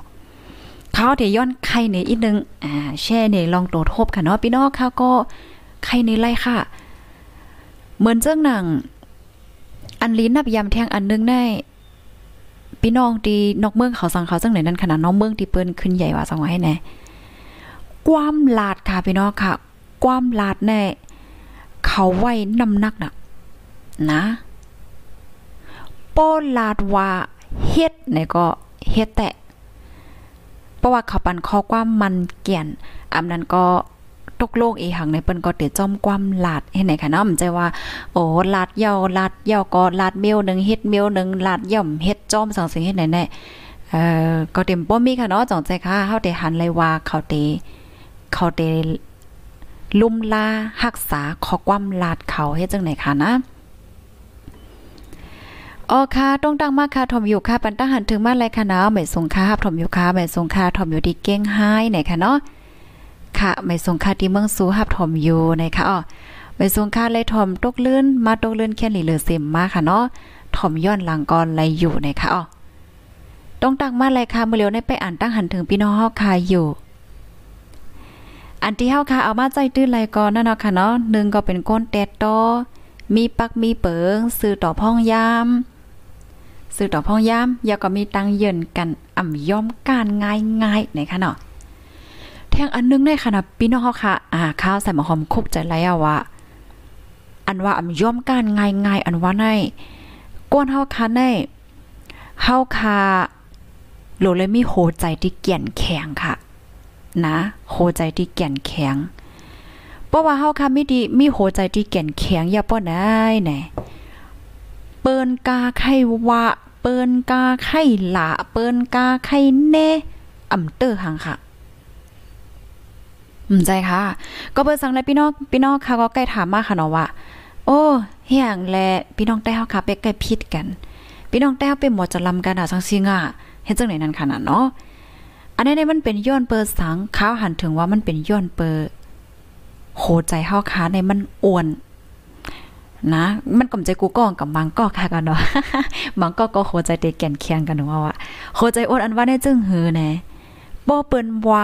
เขาเดี๋ยวย้อนไข่ในอีกนึงอ่าแช่ในลองโตทบค่ะเนาะพี่น้องเขาก็ไข่ในไล่ค่ะ เหมือนเจ้าหนัง อันลิ้นนับยามแทงอันนึงได้พี่น้องดีนอกเมืองเขาสังเขาจังไหนนั่นขนาดน้องเมืองที่เปิ้นขึ้นใหญ่ว่าสังไว้ให้แน่ความลาดค่ะพี่น้องค่ะ ความลาดแน่เขาไว้น้ำหนักน่ะ นะโป้ลาดว่าเฮ็ดเนี่ยก็เฮ็ดแต่ เพราะว่าเขาปันข้อความมันเกี่ยนอำนั้นก็ตกโลกอีหังในเปิ้นก็เตจอมความลาดเฮ็ดไหนค่ะเนาะมันใจว่า โอ้ลาดเยาลาดเยาก็ลาดเมลนึงเฮ็ดเมลนึงลาดย่อมเฮ็ดจอมสังสิงเฮ็ดไหนแน่เอ่อก็เต็มบ่มีค่ะเนาะจองใจค่ะเฮาได้หันเลยว่าเขาเตเขาเตลุ่มลาหักษาขอความลาดเขาเฮ็ดจังไหนคะนะ อ๋อค่ะต้องตั้งมากค่ะถมอยู่ค่ะปันตั้งหันถึงมาเลยค่ะเนาะไม่ส่งค่ะถมอยู่ค่ะไม่ส่งค่ะถมอยู่ที่เก้งไห้ไหนค่ะเนาะค่ะไม่ส่งค่ะที่เมืองสูหับถมอยู่ในค่ะอ๋อไม่ส่งค่ะเลยถมตกลื่นมาตกลื่นแค่หลีเหลือเซมมาค่ะเนาะถมย้อนหลังก่อนเลยอยู่ในค่ะอ๋อต้องตั้งมาเลยค่ะเมื่อเร็วได้ไปอ่านตั้งหันถึงพี่น้องฮอกค่ะอยู่อันที่เฮาค่ะเอามาใจตื้นไหลก่อนนั่นเนาะค่ะเนาะหนึ่งก็เป็นก้นแตดตอมีปักมีเปิงซื้อต่อพ่องยาม ซื้อต่อพ่องยามยาก็มีตังเยินกันอ่ำย่อมการง่ายๆในคะเนาะแทงอันนึงในค่ะนะพี่น้องเฮาค่ะอ่าข้าวใส่หมะหอมคุกใจแล้วว่าอันว่าอ่ำย่อมการง่ายๆอันว่าในก้นเฮาค่ะในเฮาค่ะโลเลยมีโหใจที่เกี่ยนแข็งค่ะ นะโหใจที่แก่นแข็งเพราะว่าเฮาค่ะมีดีมีโหใจที่แก่นแข็งอย่าป้อนได้แหน่ เปิ้นกาไขวะ เปิ้นกาไขหละเปิ้นกาไขเน่อ่ำเตอหังค่ะอืมใจค่ะ ก็เปิ้นสังแลพี่น้องพี่น้องค่ะก็ใกล้ถามมาค่ะเนาะว่า โอ้เฮียงแลพี่น้องใต้เฮาค่ะไปใกล้พิดกัน พี่น้องใต้เฮาไปหมอจะลำกันอะจังซี่ง่ะเฮ็ดจังไหนนั่นขนาดเนาะอันนี้มันเป็นย้อนเปิดสังข้าวหันถึงว่ามันเป็นย้อนเปิดโหใจเฮาค้าในมันอ้วน นะ มันกำใจกูก้องกับมังก็ค่ะกันเนาะมังก็ก็โหใจเตแก่นเคียงกันว่าว่าโหใจอ้วนอันว่าในจึงหือแน่ป้อเปิ้นว่า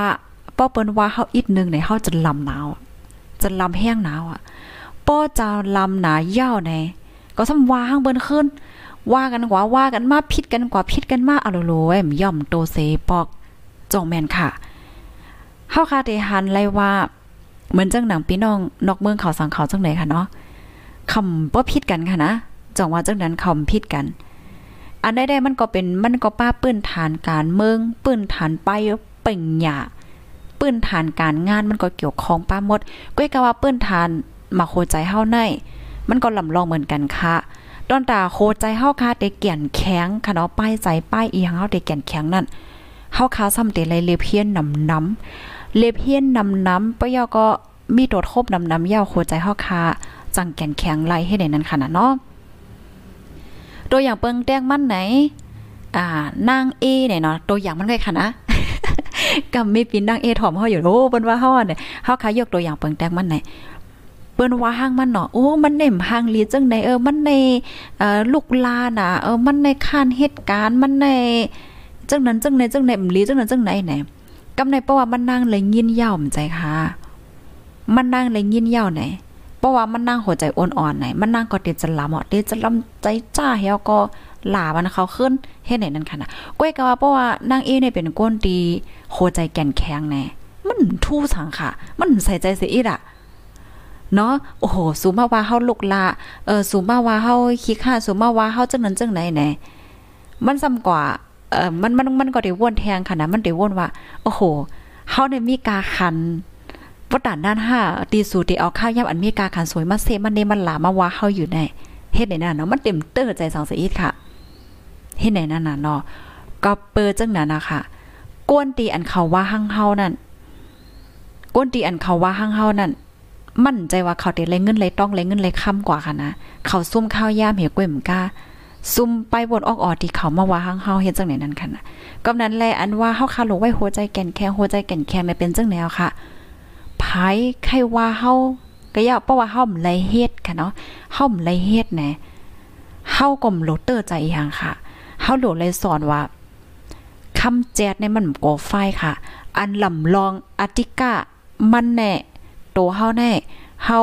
ป้อเปิ้นว่าเฮาอีกนึงในเฮาจะลำหนาวจะลำแห้งหนาวอะป้อจะลำหนาเย่าแน่ก็ซ้ำว่าห้างเบิ้นขึ้น ว่ากันกว่าว่ากันมาพิดกันกว่าพิดกันมาอะโลโลเอ้มย่อมโตเซปอกจงแม่นค่ะเฮาคาเดหันไลว่าเหมือนจังหนังพี่น้องนอกเมืองเขาสังเขาจังไหนค่ะเนาะ คำบ่ผิดกันค่ะนะจังว่าจังนั้นคำผิดกัน อันใดๆมันก็เป็นมันก็ป้าปื้นฐานการเมือง ปื้นฐานไปเป่งหยาปื้นฐานการงานมันก็เกี่ยวข้องป้าหมดก้อยกะว่าปื้นฐานมาโคใจเฮาในมันก็ลำลองเหมือนกันค่ะตอนตาโคใจเฮาค่ะเตเกี่ยนแข็งค่ะเนาะป้ายใจป้ายอีหังเฮาเตเกี่ยนแข็งนั่นเฮาคาซ้ำเตไลยเลเพียนนำน้ำเลเพียนนำน้ำปะยอก็มีโดดคบนำน้ำยาวหัวใจเฮาคา จังแก่นแข็งไหลให้ได้นั้นขนาดเนาะตัวอย่างเปิงแต้งมั่นไหน อ่านางเอเนี่ยเนาะตัวอย่างมันไงค่ะนะกำมีปีนนางเอถอมเฮาอยู่โอ้เปิ้นว่าเฮาเนี่ยเฮาคายกตัวอย่างเปิงแต้งมันไหนเปิ้นว่าห้างมันเนาะโอ้มันเน่มห้างลีจังไหนเออมันในเอ่อลูกลาน่ะเออมันในคานเหตุการณ์มันในจังนั้นจังไหนจังไหนลีจังนั้นจังไหนไหนกำในเพราะว่ามันนั่งเลยยินยาวมใจค่ะ มันนั่งเลยยินยาวไหน เพราะว่ามันนั่งหัวใจอ่อนๆไหนมันนั่งก็เตจะลาเหมาะเตจะลำใจจ้าเฮาก็หลามันเขาขึ้นเฮ็ดไหนนั่นค่ะนะก้อยก็ว่าเพราะว่านางเอเนี่ยเป็นก้นดีหัวใจแก่นแข็งแน่มันทู่สังค่ะ มันใส่ใจเสียอีกอะเนาะโอ้โหสูมาว่าเฮาลุกละเออสูมาว่าเฮาขี้ข้าสูมาว่าเฮาจังนั้นจังไหนแหนมันซ้ำกว่าเออมันมันมันก็ได้วนแทงค่ะนะมันได้วนว่า โอ้โหเฮาได้มีกาคัน วัดด่านด้านห้าตีสูตีเอาข้าวย่ำอันมีกาคันสวยมาเซมันเนมันหลามาว่าเฮาอยู่ในเฮ็ดไหนนั่นเนาะมันเต็มเตอร์ใจสังเสียอีกค่ะเฮ็ดไหนนั่นน่ะเนาะก็เปิดจังนั้นนะคะกวนตีอันเขาว่าหั่งเฮานั่นกวนตีอันเขาว่าหั่งเฮานั่นมั่นใจว่าเขาได้เลยเงินเลยต้องเลยเงินเลยค้ำกว่าค่ะนะเขาซุ่มข้าวยามเหี่ยกล้วยมกาซุ่มไปบนออกออดที่เขามาว่าหั่งเฮาเฮ็ดจังไหนนั่นค่ะนะก็นั้นแลอันว่าเฮาคาลงไว้หัวใจแก่นแข็งหัวใจแก่นแข็งเป็นจังแนวค่ะ ไผใครว่าเฮาก็ย่าเพราะว่าเฮาไลเฮ็ดค่ะเนาะเฮาไลเฮ็ดแหนเฮาก็มโลเตอร์ใจอีหยังค่ะเฮาโหลเลยสอนว่าคำแจดในมันก่อไฟค่ะ อันลำลองอติกามันแน่โตเฮาแน่เฮา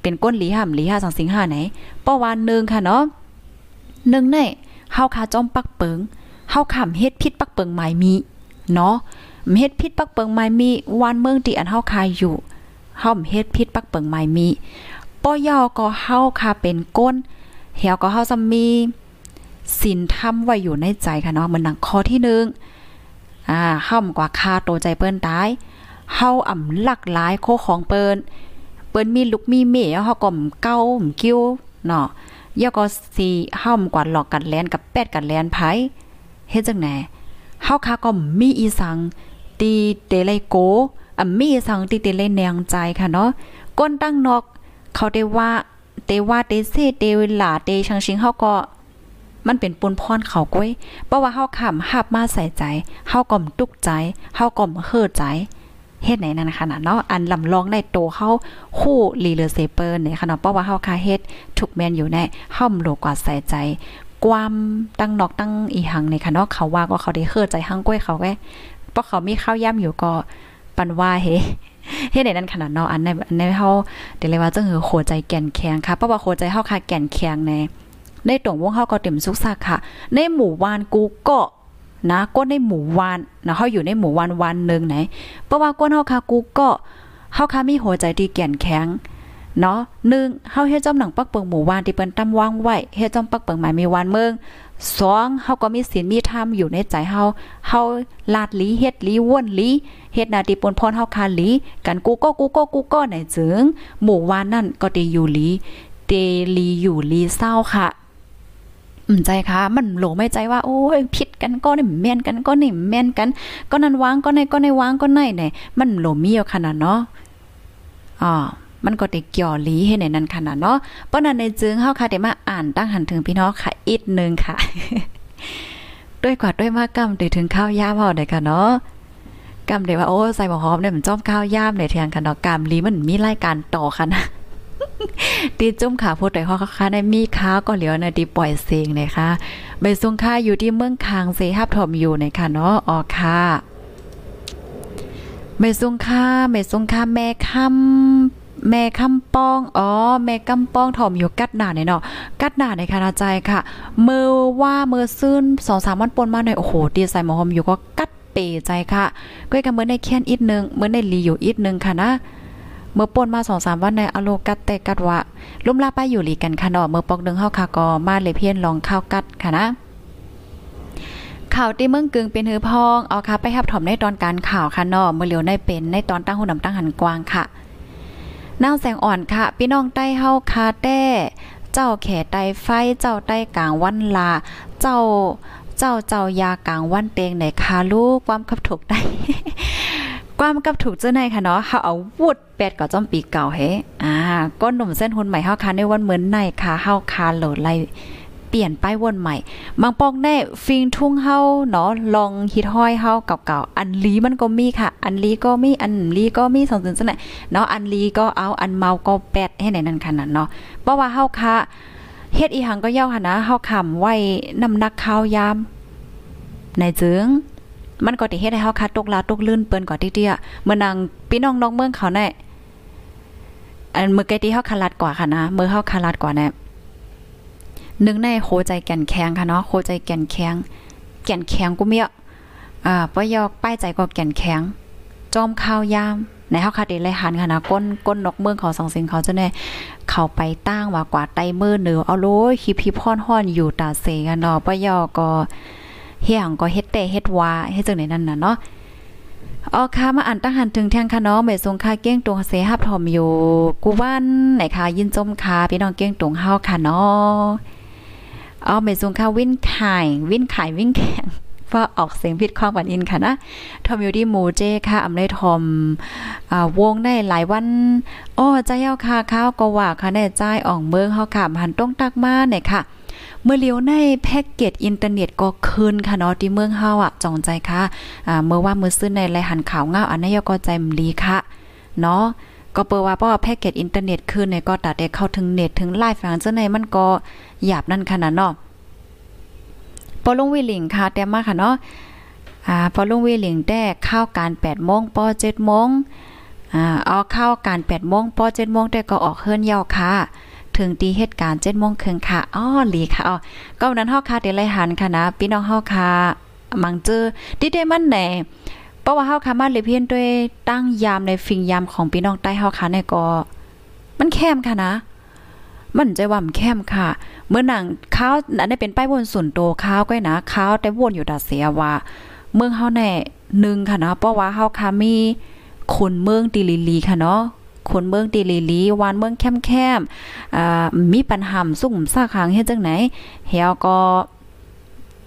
เป็นก้นหลีห่ำหลีห้าสังสิงห้าไหนป้อวานหนึ่งค่ะเนาะหนึ่งแน่เฮาคาจ้อมปักเปิงเฮาขำเฮ็ดพิษปักเปิงหมายมีเนาะ เฮ็ดพิษปักเปิงหมายมีวันเมืองที่อันเฮาคายอยู่เฮาเฮ็ดพิษปักเปิงหมายมีป้อยอก็เฮาคาเป็นก้นเหี่ยวก็เฮาจะมีศีลธรรมไว้อยู่ในใจค่ะเนาะเหมือนหนังข้อที่หนึ่งอ่าเฮากว่าคาโตใจเปิ้นตายเฮาอ่ำหลักหลายโคของเปิ้นเปิ้นมีลูกมีเมียเฮาก็เก้ากิ้วเนาะยาก็สิเฮากว่าหลอกกันแลนกับแปดกันแลนไผเฮ็ดจังไหนเฮาคาก็มีอีสัง ตีเตเลโกอ่ำมีอีสังตีเตเลแนงใจค่ะเนาะก้นตั้งนอกเขาได้ว่าเตว่าเตเซเตหลาเตชังชิงเฮาก็มันเป็นปุนพรเขาก้อยเพราะว่าเฮาขำหับมาใส่ใจเฮาก่อมตุกใจเฮาก่อมเฮือใจเฮ็ดไหนนั่นขนาดเนาะอันลำลองในโตเฮาคู่ลีเลเซเปอร์ในขนาดเพราะว่าเฮาคาเฮ็ดถูกแมนอยู่ในเฮาโลกว่าใส่ใจ ความตั้งนอกตั้งอีหังในค่ะเนาะเขาว่าก็เขาได้เฮือใจหังก้อยเขาแก เพราะเขามีข้าวย่ำอยู่ก็ปันว่าเฮเฮ็ดในนั้นขนาดเนาะอันในอันในเฮาเดี๋ยวเลยว่าจังหือโคใจแก่นแข็งค่ะเพราะว่าโคใจเฮาคาแก่นแข็งในในตรงวงเฮาก็เต็มสุกซักค่ะ ในหมู่วานกูก็นะก็ในหมู่วานนะเฮาอยู่ในหมู่วานวันนึงไหนเพราะว่าก้นเฮาค่ะกูก็เฮาค่ะมีหัวใจที่แก่นแข็งเนาะหนึ่งเฮาเฮ็ดจอมหนังปักเปิงหมู่วานที่เปิ้นตำวางไว้เฮ็ดจอมปักเปิงหมายมีวานเมือง สองเฮาก็มีศีลมีธรรมอยู่ในใจเฮาเฮาลาดลีเฮ็ดลีว่นลีเฮ็ดนาทีปนพรเฮาคาลีกันกูก็กูก็กูก็ไหนจึงหมู่วานนั่นก็ได้อยู่ลีเตลีอยู่ลีเศร้าค่ะอืมใจค่ะมันโหลไม่ใจว่าโอ้ยผิดกันก็นี่แม่นกันก็นี่แม่นกัน ก็นั้นวางก็ในก็ในวางก็ในเนี่ยมันโหลมีอยู่ขนาดเนาะอ๋อ มันก็ได้เกี่ยวลีให้ในนั้นขนาดเนาะเพราะนั้นในจึงเฮาค่ะได้มาอ่านตั้งหันถึงพี่น้องค่ะอีกนึงค่ะ ด้วยกว่าด้วยมากกำได้ถึงข้าวยามเฮาได้ค่ะเนาะกำได้ว่าโอ้ใส่บ่หอมเนี่ยมันจ้อมข้าวยามในเทียงค่ะเนาะกำลีมันมีรายการต่อค่ะนะตีจุ่มขาพูดแต่ข้อค้าในมีค้าก็เหลียวนะดีปล่อยเสียงนะคะใบซุงค่าอยู่ที่เมืองคางเซฮับถมอยู่นะคะเนาะออค่ะใบซุงค่าใบซุงค่าแม่คำ แม่คำป้อง อ๋อ แม่กำป้องถ่อมอยู่กัดหนาเนี่ยเนาะ กัดหนาในคณะใจค่ะ มือว่ามือซื่นสองสามวันปนมาหน่อย โอ้โห ดีใส่หมอหอมอยู่ก็กัดเปใจค่ะก้อยกันเมื่อในแค้นอีกนึง เมื่อในลีอยู่อีกนึงค่ะนะ เมื่อปนมาสองสามวันในอโลกัดเตกัดวะลุ่มลาไปอยู่หลีกันค่ะเนาะ เมื่อปอกดึงเฮาคากอมาเลยเพี้ยนลองข้าวกัดค่ะนะข่าวที่เมืองกึงเป็นหือพอง เอาค่ะไปรับถอมในตอนการข่าวค่ะนาะเมื่อเหลียวในเป็นในตอนตั้งหูนำตั้งหันกวางค่ะ นางแสงอ่อนค่ะ พี่น้องใต้เฮาคาแต้เจ้าแขไตไฟเจ้าใต้กลางวันลา เจ้าเจ้าเจ้ายากลางวันเตงไหนคาลูกความขับถูกได้ความกับถูกเจ้าในค่ะเนาะเขาเอาวุดแปดก็จอมปีเก่าเฮอ่าก้นหนุ่มเส้นหุ่นใหม่เฮาคาในวันเหมือนในค่ะเฮาคาโหลดไล เปลี่ยนป้ายวนใหม่บางปอกแน่ฟิงทุ่งเฮาเนาะลองฮิตห้อยเฮาเก่าๆอันลีมันก็มีค่ะ อันลีก็มีอันลีก็มีสองสิ่งจังไหนเนาะอันลีก็เอาอันเมาก็แปดให้ไหนนั่นขนาดเนาะเพราะว่าเฮาคาเฮ็ดอีหังก็เย้าค่ะนะเฮาคำไว้น้ำนักข้าวยามในจึงมันก็ติเฮ็ดให้เฮาคัดตกลาตกลื่นเปิ้นก่อติเตี้ยเมื่อนางพี่น้องนอกเมืองเขาแน่อันเมื่อกี้ที่เฮาคาลัดกว่าค่ะนะเมื่อเฮาคาลัดกว่าแน่ หนึ่งในโคใจแก่นแข็งค่ะเนาะโคใจแก่นแข็งแก่นแข็งกูเมียอ่าปยอกป้ายใจก็แก่นแข็งจอมข้าวยามในเฮาคาเดเลยหันค่ะนะก้นก้นนกเมืองเขาสองสิงเขาจะแน่เข้าไปตั้งว่ากว่าไตเมือเหนือเอาโลยคิพีพอนฮ้อนอยู่ตาเสกันเนาะปะยอก็เฮียงก็เฮ็ดแต่เฮ็ดวาเฮ็ดจังได๋นั่นน่ะเนาะออค่ะมาอ่านตั้งหันถึงแทงค่ะเนาะไม่ทรงค่าเก้งตรงเสฮับถอมอยู่กูวันไหนค่ะยินจมค่ะพี่น้องเก้งตรงเฮาค่ะเนาะ เอาไม่ทรงค่าวินขายวิ่นขายวิ่งแข่งว่าออกเสียงผิดข้องวันอินค่ะนะทอมอยู่ที่หมูเจค่ะอำเลยทอมอวงได้หลายวันอ้อใจเย้าค่ะข้าวก็ว่าค่ะแน่ใจอ่องเมืองเฮาค่ะหันต้องตักมาเนี่ยค่ะ เมื่อเลี้ยวในแพ็กเกจอินเทอร์เน็ตก็คืนค่ะเนาะที่เมืองเฮาอะจองใจค่ะเมื่อว่ามือซื้อในไรหันข่าวเงาอันนี้ก็ใจมลีค่ะ เนาะ ก็เปิดว่าเพราะว่าแพ็กเกจอินเทอร์เน็ตคืนเนี่ยก็ตัดได้เข้าถึงเน็ตถึงไลฟ์ฟังเจังไดมันก็หยาบนั่นขนาดเนาะปอลงวิลิงค่ะแต่มาค่ะเนาะอ่าปอลงวิลิงแต่เข้าการ8โมงปอ7โมงอ่าเอาเข้าการ8โมงปอ7โมงแต่ก็ออกเฮิรนยาวค่ะถึงตีเหตุการณ์7โมงครึ่งค่ะอ้อหลีค่ะอ๋อก็นั้นเฮาค่ะเดี๋ยวไล่หันค่ะนะพี่น้องเฮาค่ะมังเจอดิเดมันแหน่ ราะว่าเฮาค่ะมาเลเพียนด้วยตั้งยามในฟิงยามของพี่น้องใต้เฮาค่ะเนี่ยก็ มันแคมค่ะนะ มันใจว่ามันแคมค่ะ เมื่อหนังข้าวอันนี้เป็นป้ายวนส่วนโตข้าวก็นะข้าวแต่วนอยู่ดาเสียว่า เมืองเฮาแน่หนึ่งค่ะนะเพราะว่าเฮาค่ะมีคนเมืองติลิลีค่ะเนาะคนเมืองติลิลีวานเมืองแคมๆอ่ามีปัญหาสุ่มซากหางเฮ็ดจังไหนเฮาก็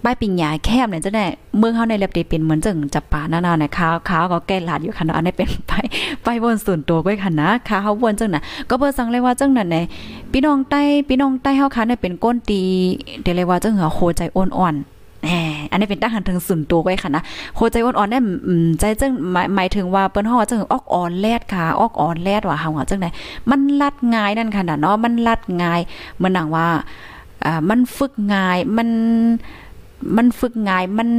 ป้ายปิงหยาแคมเนี่ยจังได๋เมืองเฮาในเล็บเป็นเหมือนจังจับป่าหน้าๆเนี่ยข้าวข้าวก็แก้ลาดอยู่ค่ะเนาะอันนี้เป็นไปไปวนส่วนตัวก้อยค่ะนะขาเฮาวนจังน่ะก็เบิ่สั่งเลยว่าจังนั้นแหละพี่น้องใต้พี่น้องใต้เฮาค่ะเนี่ยเป็นก้นตีเดี๋ยวเลยว่าจังเหัวโคใจอ่อนแหมอันนี้เป็นตั้งหันถึงส่วนตัวไว้ค่ะนะโคใจอ่อนๆเนี่ยใจจังหมายหมายถึงว่าเปิ้นฮาว่าจังออกอ่อนแลดค่ะออกอ่อนแลดว่าเฮาว่าจังได๋มันลัดง่ายนั่นค่ะนะเนาะมันลัดง่ายเหมือนหนังว่าอ่ามันฝึกง่ายมัน มันฝึกง่ายมัน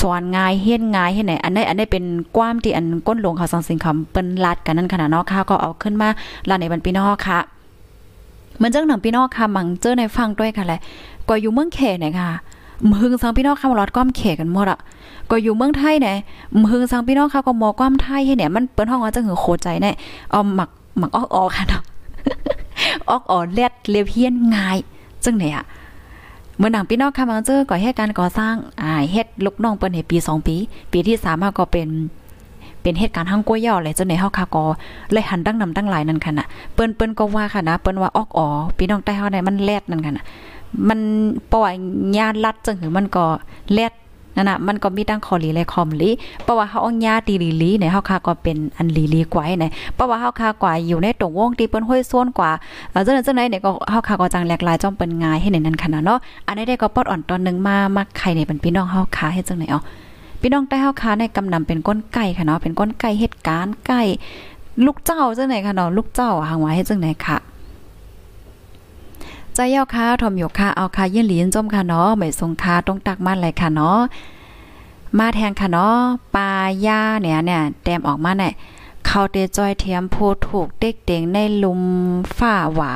สอนง่ายเฮียนง่ายเฮ็ดไหนอันนี้อันนี้เป็นความที่อันก้นหลวงเขาสังสิงคำเปิ้นลัดกันนั่นขนาดเนาะค่ะก็เอาขึ้นมาลาในบันพี่น้องค่ะเหมือนจังหนังพี่น้องค่ะมังเจอในฟังด้วยค่ะแหละก็อยู่เมืองเขเนี่ยค่ะมหึงสังพี่น้องค่ะรอดก้อมเขกันหมดอะก็อยู่เมืองไทยเนี่ยมหึงสังพี่น้องค่ะก็มอความไทยให้เนี่ยมันเปิ้นห้องว่าจังหือโคใจเนี่ยเอาหมักหมักออกออกค่ะเนาะออกออแลดเลียเฮี้ยนง่ายจังเนี่ยอะ เมื่อหนังพี่น้องค่ะมังเจอก่อเหตุการณ์ก่อสร้างอ่าเฮ็ดลูกน้องเปิ้นให้ปี 2 ปี ปีที่3มาก็เป็นเป็นเหตุการณ์ทั้งกล้วยย่อเลยจนในเฮาคาก็เลยหันตั้งนำตั้งหลายนั่นค่ะน่ะเปิ้นเปิ้นก็ว่าค่ะนะเปิ้นว่าออกอ๋อพี่น้องใต้เฮาในมันแลดนั่นค่ะน่ะมันปล่อยญาลัดจังหือมันก็แลด นั่นน่ะมันก็มีตั้งคอลีและคอมลีเพราะว่าเฮาอาญาตีลีลีเนี่ยเฮาค่ะก็เป็นอันลีลีกว่าเนี่ยเพราะว่าเฮาค่ะกว่าอยู่ในตรงวงที่เปิ้นห้วยซ้วนกว่าเออจังนั้นจังไหนเนี่ยก็เฮาค่ะก็จังแหลกหลายจ้อมเปิ้นงายให้ในนั้นขนาดเนาะอันนี้ได้ก็ปอดอ่อนตอนนึงมามักไข่ในเป็นพี่น้องเฮาค่ะเฮ็ดจังไหนอ๋อพี่น้องใต้เฮาคาในกำนำเป็นก้นไก่ค่ะเนาะเป็นก้นไก่เหตุการณ์ไก่ลูกเจ้าจังไหนค่ะเนาะลูกเจ้าหางไว้ให้จังไหนค่ะ ใจเย้าค่ะทอมอยู่ค่ะเอาค่ะยื่นหลีนจมค่ะเนาะไม่สงค่าต้องตักมาเลยค่ะเนาะมาแทงค่ะเนาะปลาย่าเนี่ยเนี่ยแต้มออกมาเนี่ยเขาเตจอยเทียมโพถูกเด็กเต็งในลุมฝ้าหว่า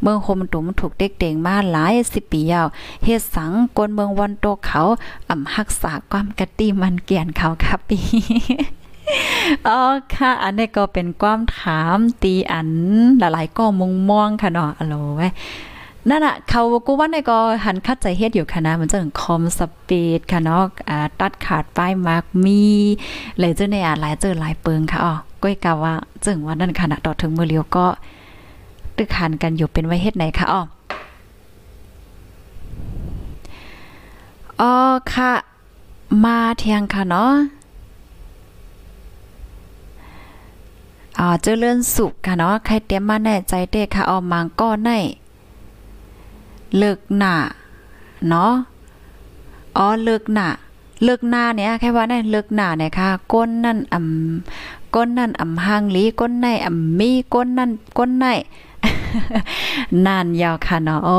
เมืองคมตุมถูกเด็กเต็งมาหลายสิบปียาวเฮ็ดสังกนเมืองวันโตเขาอ่ำรักษาความกะติมันเกียนเขาครับปีอ๋อค่ะ อันนี้ก็เป็นความถามตีอันหลายๆก็มุงมองค่ะเนาะอโลไว้ นั่นน่ะเขากูว่าในก็หันคัดใจเฮ็ดอยู่ค่ะนะมันจะถึงคอมสปีดค่ะเนาะอ่าตัดขาดป้ายมาร์กมีเลยเจ้าเนี่ยหลายเจอหลายเปิงค่ะอ๋อก้อยกะว่าจึงว่านั่นค่ะนะต่อถึงมือเลียวก็ตึกหันกันอยู่เป็นไว้เฮ็ดไหนค่ะอ๋ออ๋อค่ะ มาเทียงค่ะเนาะอ่าเจริญสุขค่ะเนาะใครเตรียมมาแน่ใจเด้ค่ะเอมังก็ใน เลิกหน้าเนาะอ๋อเลิกหน้าเลิกหน้าเนี่ยแค่ว่านั่นเลิกหน้าเนี่ยค่ะก้นนั่นอ่ำก้นนั่นอ่ำหางลีก้นในอ่ำมีก้นนั่นก้นในนั่นยาวค่ะเนาะโอ้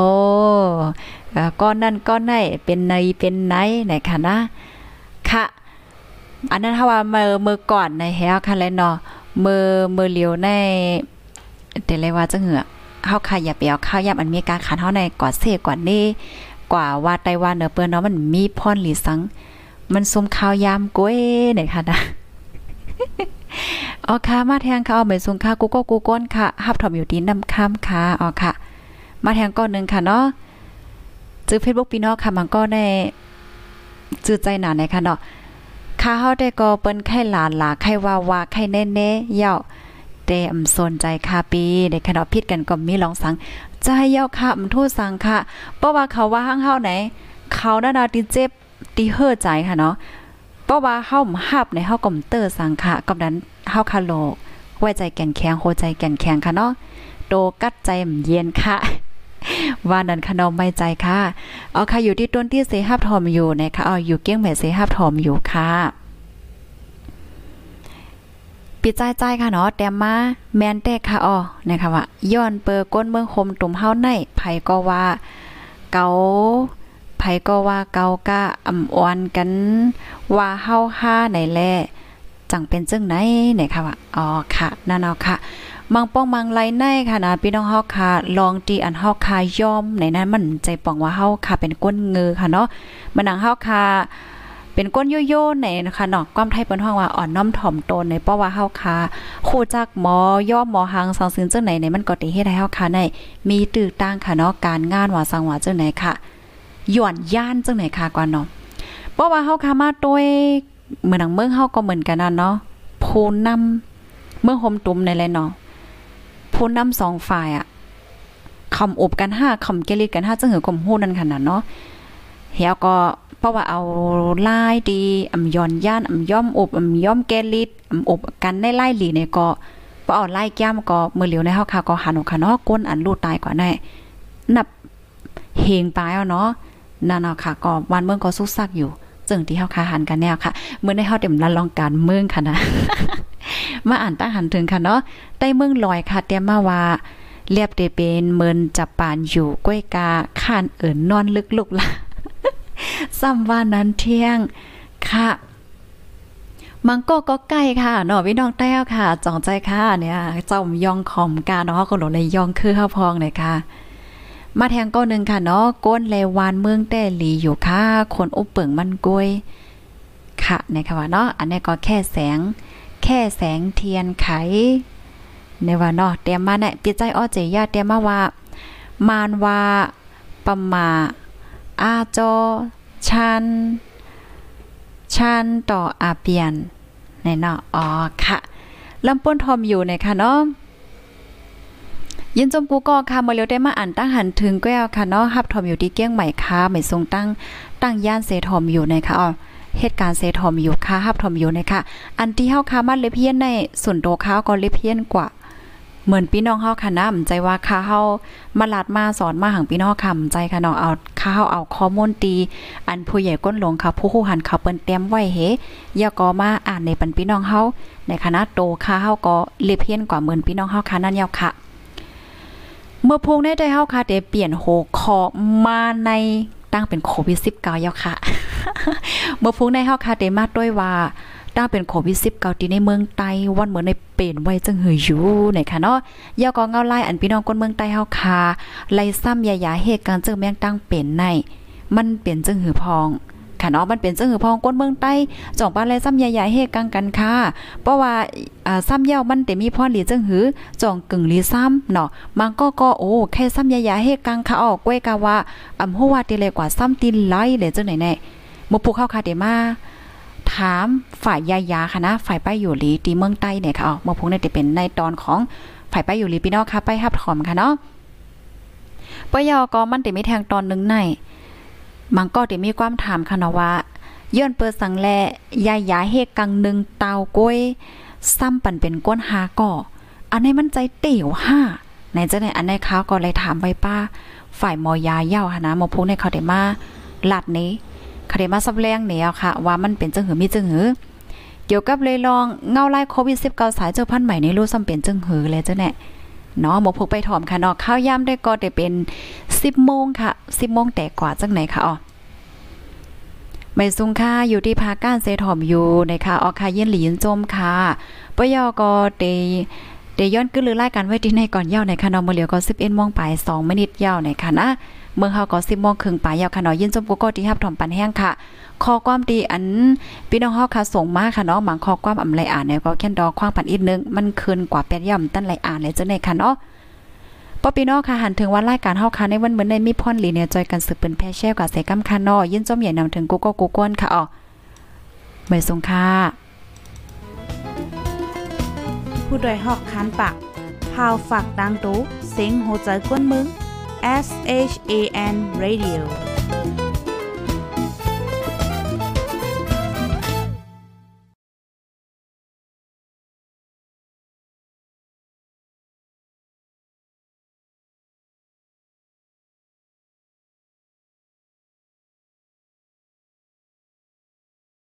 ก้อนนั่นก้อนในเป็นในเป็นไหนไหนค่ะนะค่ะอันนั้นถ้าว่าเมื่อเมื่อก่อนในแฮวค่ะแล้วเนาะมือมือเหลียวในแต่เลยว่าจะเหงือ เฮาค่ะอย่าไปเอาข้าวยำอันมีการขันเฮาในกว่าเสกว่านี้กว่าว่าไต้วันเนอเปิ้นเนาะมันมีพรหลีสัง มันซุมข้าวยามก้วยเนี่ยค่ะนะอ๋อค่ะมาแทงค่ะเอาไปส่งค่ะกูก็กูก้นค่ะฮับถอมอยู่ดีนำค้ำค่ะอ๋อค่ะ มาแทงก้อนหนึ่งค่ะเนาะจื้อเฟซบุ๊กพี่น้องค่ะมันก็ได้จื้อใจหนาในค่ะเนาะค่าเฮาได้ก็เปิ้นไข่หลานหลาไข่วาวาไข่แน่ๆเย่า เตอำสนใจค่ะปีในขณะพิดกันก็มีลองสังใจเย่าค่ะมันทู่สังค่ะเพราะว่าเขาว่าห้างเฮาไหน เขาน่าดาติเจ็บตีเฮอใจค่ะเนาะเพราะว่าเฮาหับในเฮาก็มเตอร์สังค่ะกับนั้นเฮาคาโลไว้ใจแก่นแข็งโหใจแก่นแข็งค่ะเนาะโตกัดใจเย็นค่ะว่านั้นขนมไม่ใจค่ะ เอาค่ะอยู่ที่ต้นที่เสหับทอมอยู่นะคะเอาอยู่เกี้ยงแม่เสหับทอมอยู่ค่ะ ปิดใจใจค่ะเนาะแต่มาแมนแต่ค่ะอ๋อนะคะว่าย้อนเปอก้นเมืองคมตุ่มเฮาในไผก็ว่าเกาไผก็ว่าเกากะอ่ำอ่อนกัน ว่าเฮาห้าไหนแลจังเป็นจึงไหนเนี่ยค่ะว่าอ๋อค่ะนั่นเอาค่ะมังป้องมังไลในค่ะนะพี่น้องเฮาค่ะลองตีอันเฮาค่ะยอมในนั้นมันใจปองว่าเฮาค่ะเป็นก้นเงือค่ะเนาะมันนังเฮาค่ะ เป็นก้นโยโย่ในนะคะเนาะความไทยเปิ้นฮ้องว่าอ่อนน้อมถ่อมตนในเพราะว่าเฮาค่ะคู่จักหมอย่อมหมอหางสังซึนจังไหนในมันก็ติเฮ็ดให้เฮาค่ะในมีตื้อตั้งค่ะเนาะการงานว่าสังว่าจังไหนค่ะหย่อนย่านจังไหนค่ะก่อนเนาะเพราะว่าเฮาค่ะมาโดยเหมือนหนังเมืองเฮาก็เหมือนกันนั่นเนาะผู้นำเมื่อโฮมตุ้มในและเนาะผู้นำสองฝ่ายอะคำอบกันห้าคำเกลิดกันห้าจังหือกลมหู้นั่นขนาดเนาะเฮียก็ เพราะว่าเอาลายดีอำย้อนย่านอำย่อมอบอำย่อมเกลิดอำอบกันในไล่หลีเนี่ยก็พอเอาไล่แก้มก็มือเหลียวในเฮาค่ะก็หันออกค่ะเนาะก้นอันลูดตายกว่าแน่นับเฮงปลายเอาเนาะนั่นเอาค่ะก็วันเมืองก็สุกซักอยู่จึงที่เฮาค่ะหันกันแนวค่ะเมื่อในเฮาเต็มละลองการเมืองค่ะนะมาอ่านตั้งหันถึงค่ะเนาะใต้เมืองลอยค่ะเตรียมมาว่าเรียบเดเป็นเมินจับปานอยู่ก้วยกาข้านเอิญนอนลึกลุกละ ซ้ำว่านั้นเที่ยงค่ะมังโกก็ใกล้ค่ะเนาะพี่น้องแต้วค่ะจองใจค่ะเนี่ยจอมยองขอมกาเนาะก็หลงในยองคือข้าวพองเลยค่ะ มาแทงก้นหนึ่งค่ะเนาะก้นเลวานเมืองแต่หลีอยู่ค่ะคนอุปเปิงมันกล้วยค่ะนะคะว่าเนาะอันนี้ก็แค่แสง แค่แสงเทียนไขในว่าเนาะเตรียมมาเนี่ยปิดใจอ้อเจียเตรียมมาว่ามานว่าปมา อาจอชันชันต่ออาเปียนในเนาะอ๋อค่ะลำป้นทอมอยู่ในค่ะเนาะยินจมกูก็ค่ะมาเร็วได้มาอ่านตั้งหันถึงแก้วค่ะเนาะฮับทอมอยู่ที่เกี้ยงใหม่ค่ะไม่ทรงตั้งตั้งย่านเซทอมอยู่ในค่ะอ๋อเหตุการณ์เซทอมอยู่ค่ะฮับทอมอยู่นะคะอันที่เฮาคามาเลเพียนในส่วนโตข้าวก็เลเพียนกว่า เหมือนพี่น้องเฮาค่ะนะใจว่าค่าเฮามาลาดมาสอนมาหังพี่น้องค่ะใจค่ะเนาะเอาค่าเฮาเอาข้อมูลตีอันผู้ใหญ่ก้นหลงค่ะผู้คู่หันเขาเปิ้นเตรียมไว้เฮอย่าก็มาอ่านในปันพี่น้องเฮาในคณะโตค่าเฮาก็เลเพียนกว่าเหมือนพี่น้องเฮาค่ะนั่นยาวค่ะ เมื่อพงได้ได้เฮาค่ะได้เปลี่ยนโหคอมาในตั้งเป็นโควิด19ยาวค่ะ เมื่อพงได้เฮาค่ะได้มาด้วยว่า ตั้งเป็นโควิด19ที่ในเมืองไต้วันเหมือนในเป็นไว้จังหืออยู่ไหนค่ะเนาะยาก็เงาไล่อันพี่น้องคนเมืองไต้เฮาค่ะไล่ซ้ำยายาเหตุการณ์จังแม่งตั้งเป็นในมันเป็นจังหือพองค่ะเนาะมันเป็นจังหือพองคนเมืองใต้จ่องปาไล่ซ้ำยายาเหตุกังกันค่ะเพราะว่าอ่าซ้ำยามันแต่มีพรหลีจังหือจ่องกึ่งหลีซ้ำเนาะมันก็ก็โอ้แค่ซ้ำยายาเหตุกังค่ะออกก้วยกะว่าอำฮู้ว่าติเลยกว่าซ้ำตินไล่เลยจังไหนแน่บ่ผู้เข้าค่ะเดมา ถามฝ่ายยายาค่ะนะ ฝ่ายป้ายอยู่หลีตีเมืองใต้เนี่ยค่ะอ๋อเมื่อพงเนี่ยจะเป็นในตอนของฝ่ายป้ายอยู่หลีพี่น้องค่ะไปฮับถอมค่ะเนาะปยอก็มันติมีแทงตอนหนึงในมันก็ติมีความถามค่ะเนาะว่าย้อนเปิดสังแลยายาเฮกังหนึ่งเตาก้วยซ้ำปั่นเป็นก้นหาก่ออันนี้มันใจเตี่ยวห้าไหนจะไหนอันไหนเขาก็เลยถามไว้ป้า ฝ่ายมอยาเย่าค่ะนะมอพงเนี่ยเขาได้มาหลัดนี้ คดีมาซับแรงเนี่ยค่ะ ว่ามันเป็นจังหือมีจังหือ เกี่ยวกับเลยลองเงาไล่โควิด19สายเจ้าพันธุ์ใหม่ในรู้ซ้ำเป็นจังหือเลยเจ้าแน่เนาะหมอพกไปถอมค่ะเนาะข้าวยามได้ก็ได้เป็น 10โมงค่ะ 10โมงแต่กว่าจังไหนค่ะอ๋อไม่ซุงค่าอยู่ที่ภาก้านเซถอมอยู่ในค่ะออค่ะเย็นหลีนจมค่ะปยอก็เตเดยวย้อนกึ้นหรือรายการไว้ที่ในก่อนเย้าในค่ะนาะมื้อเหลียวก็11:00นป2มินิเย้าในค่ะนะ เมื่อเฮาก็10:00นครึ่งปลายย้าค่ะเนาะยินจมกูก็ที่รับถอมปันแห้งค่ะข้อความดีอันพี่น้องเฮาค่ะส่งมาค่ะเนาะบางข้อความอำไลอ่านเนี่ยก็แค่นดอความปันอีกนึงมันคืนกว่า8ย่ำตั้นไหลอ่านเลยจังได๋ค่ะเนาะปอพี่น้อค่ะหันถึงว่ารายการเฮาค่ะในวันเหมือนในมีพรลีเนี่ยจอยกันสืบเป็นแพ่แช่กับใส่กำคันเนาะยินจมใหญ่นำถึงกูก็กูก้นค่ะอ๋อไม่สงค่ะผู้ดยหอกคันปากพาวฝากดังตู้เซ็งโหใจกวนมึง S H A N Radio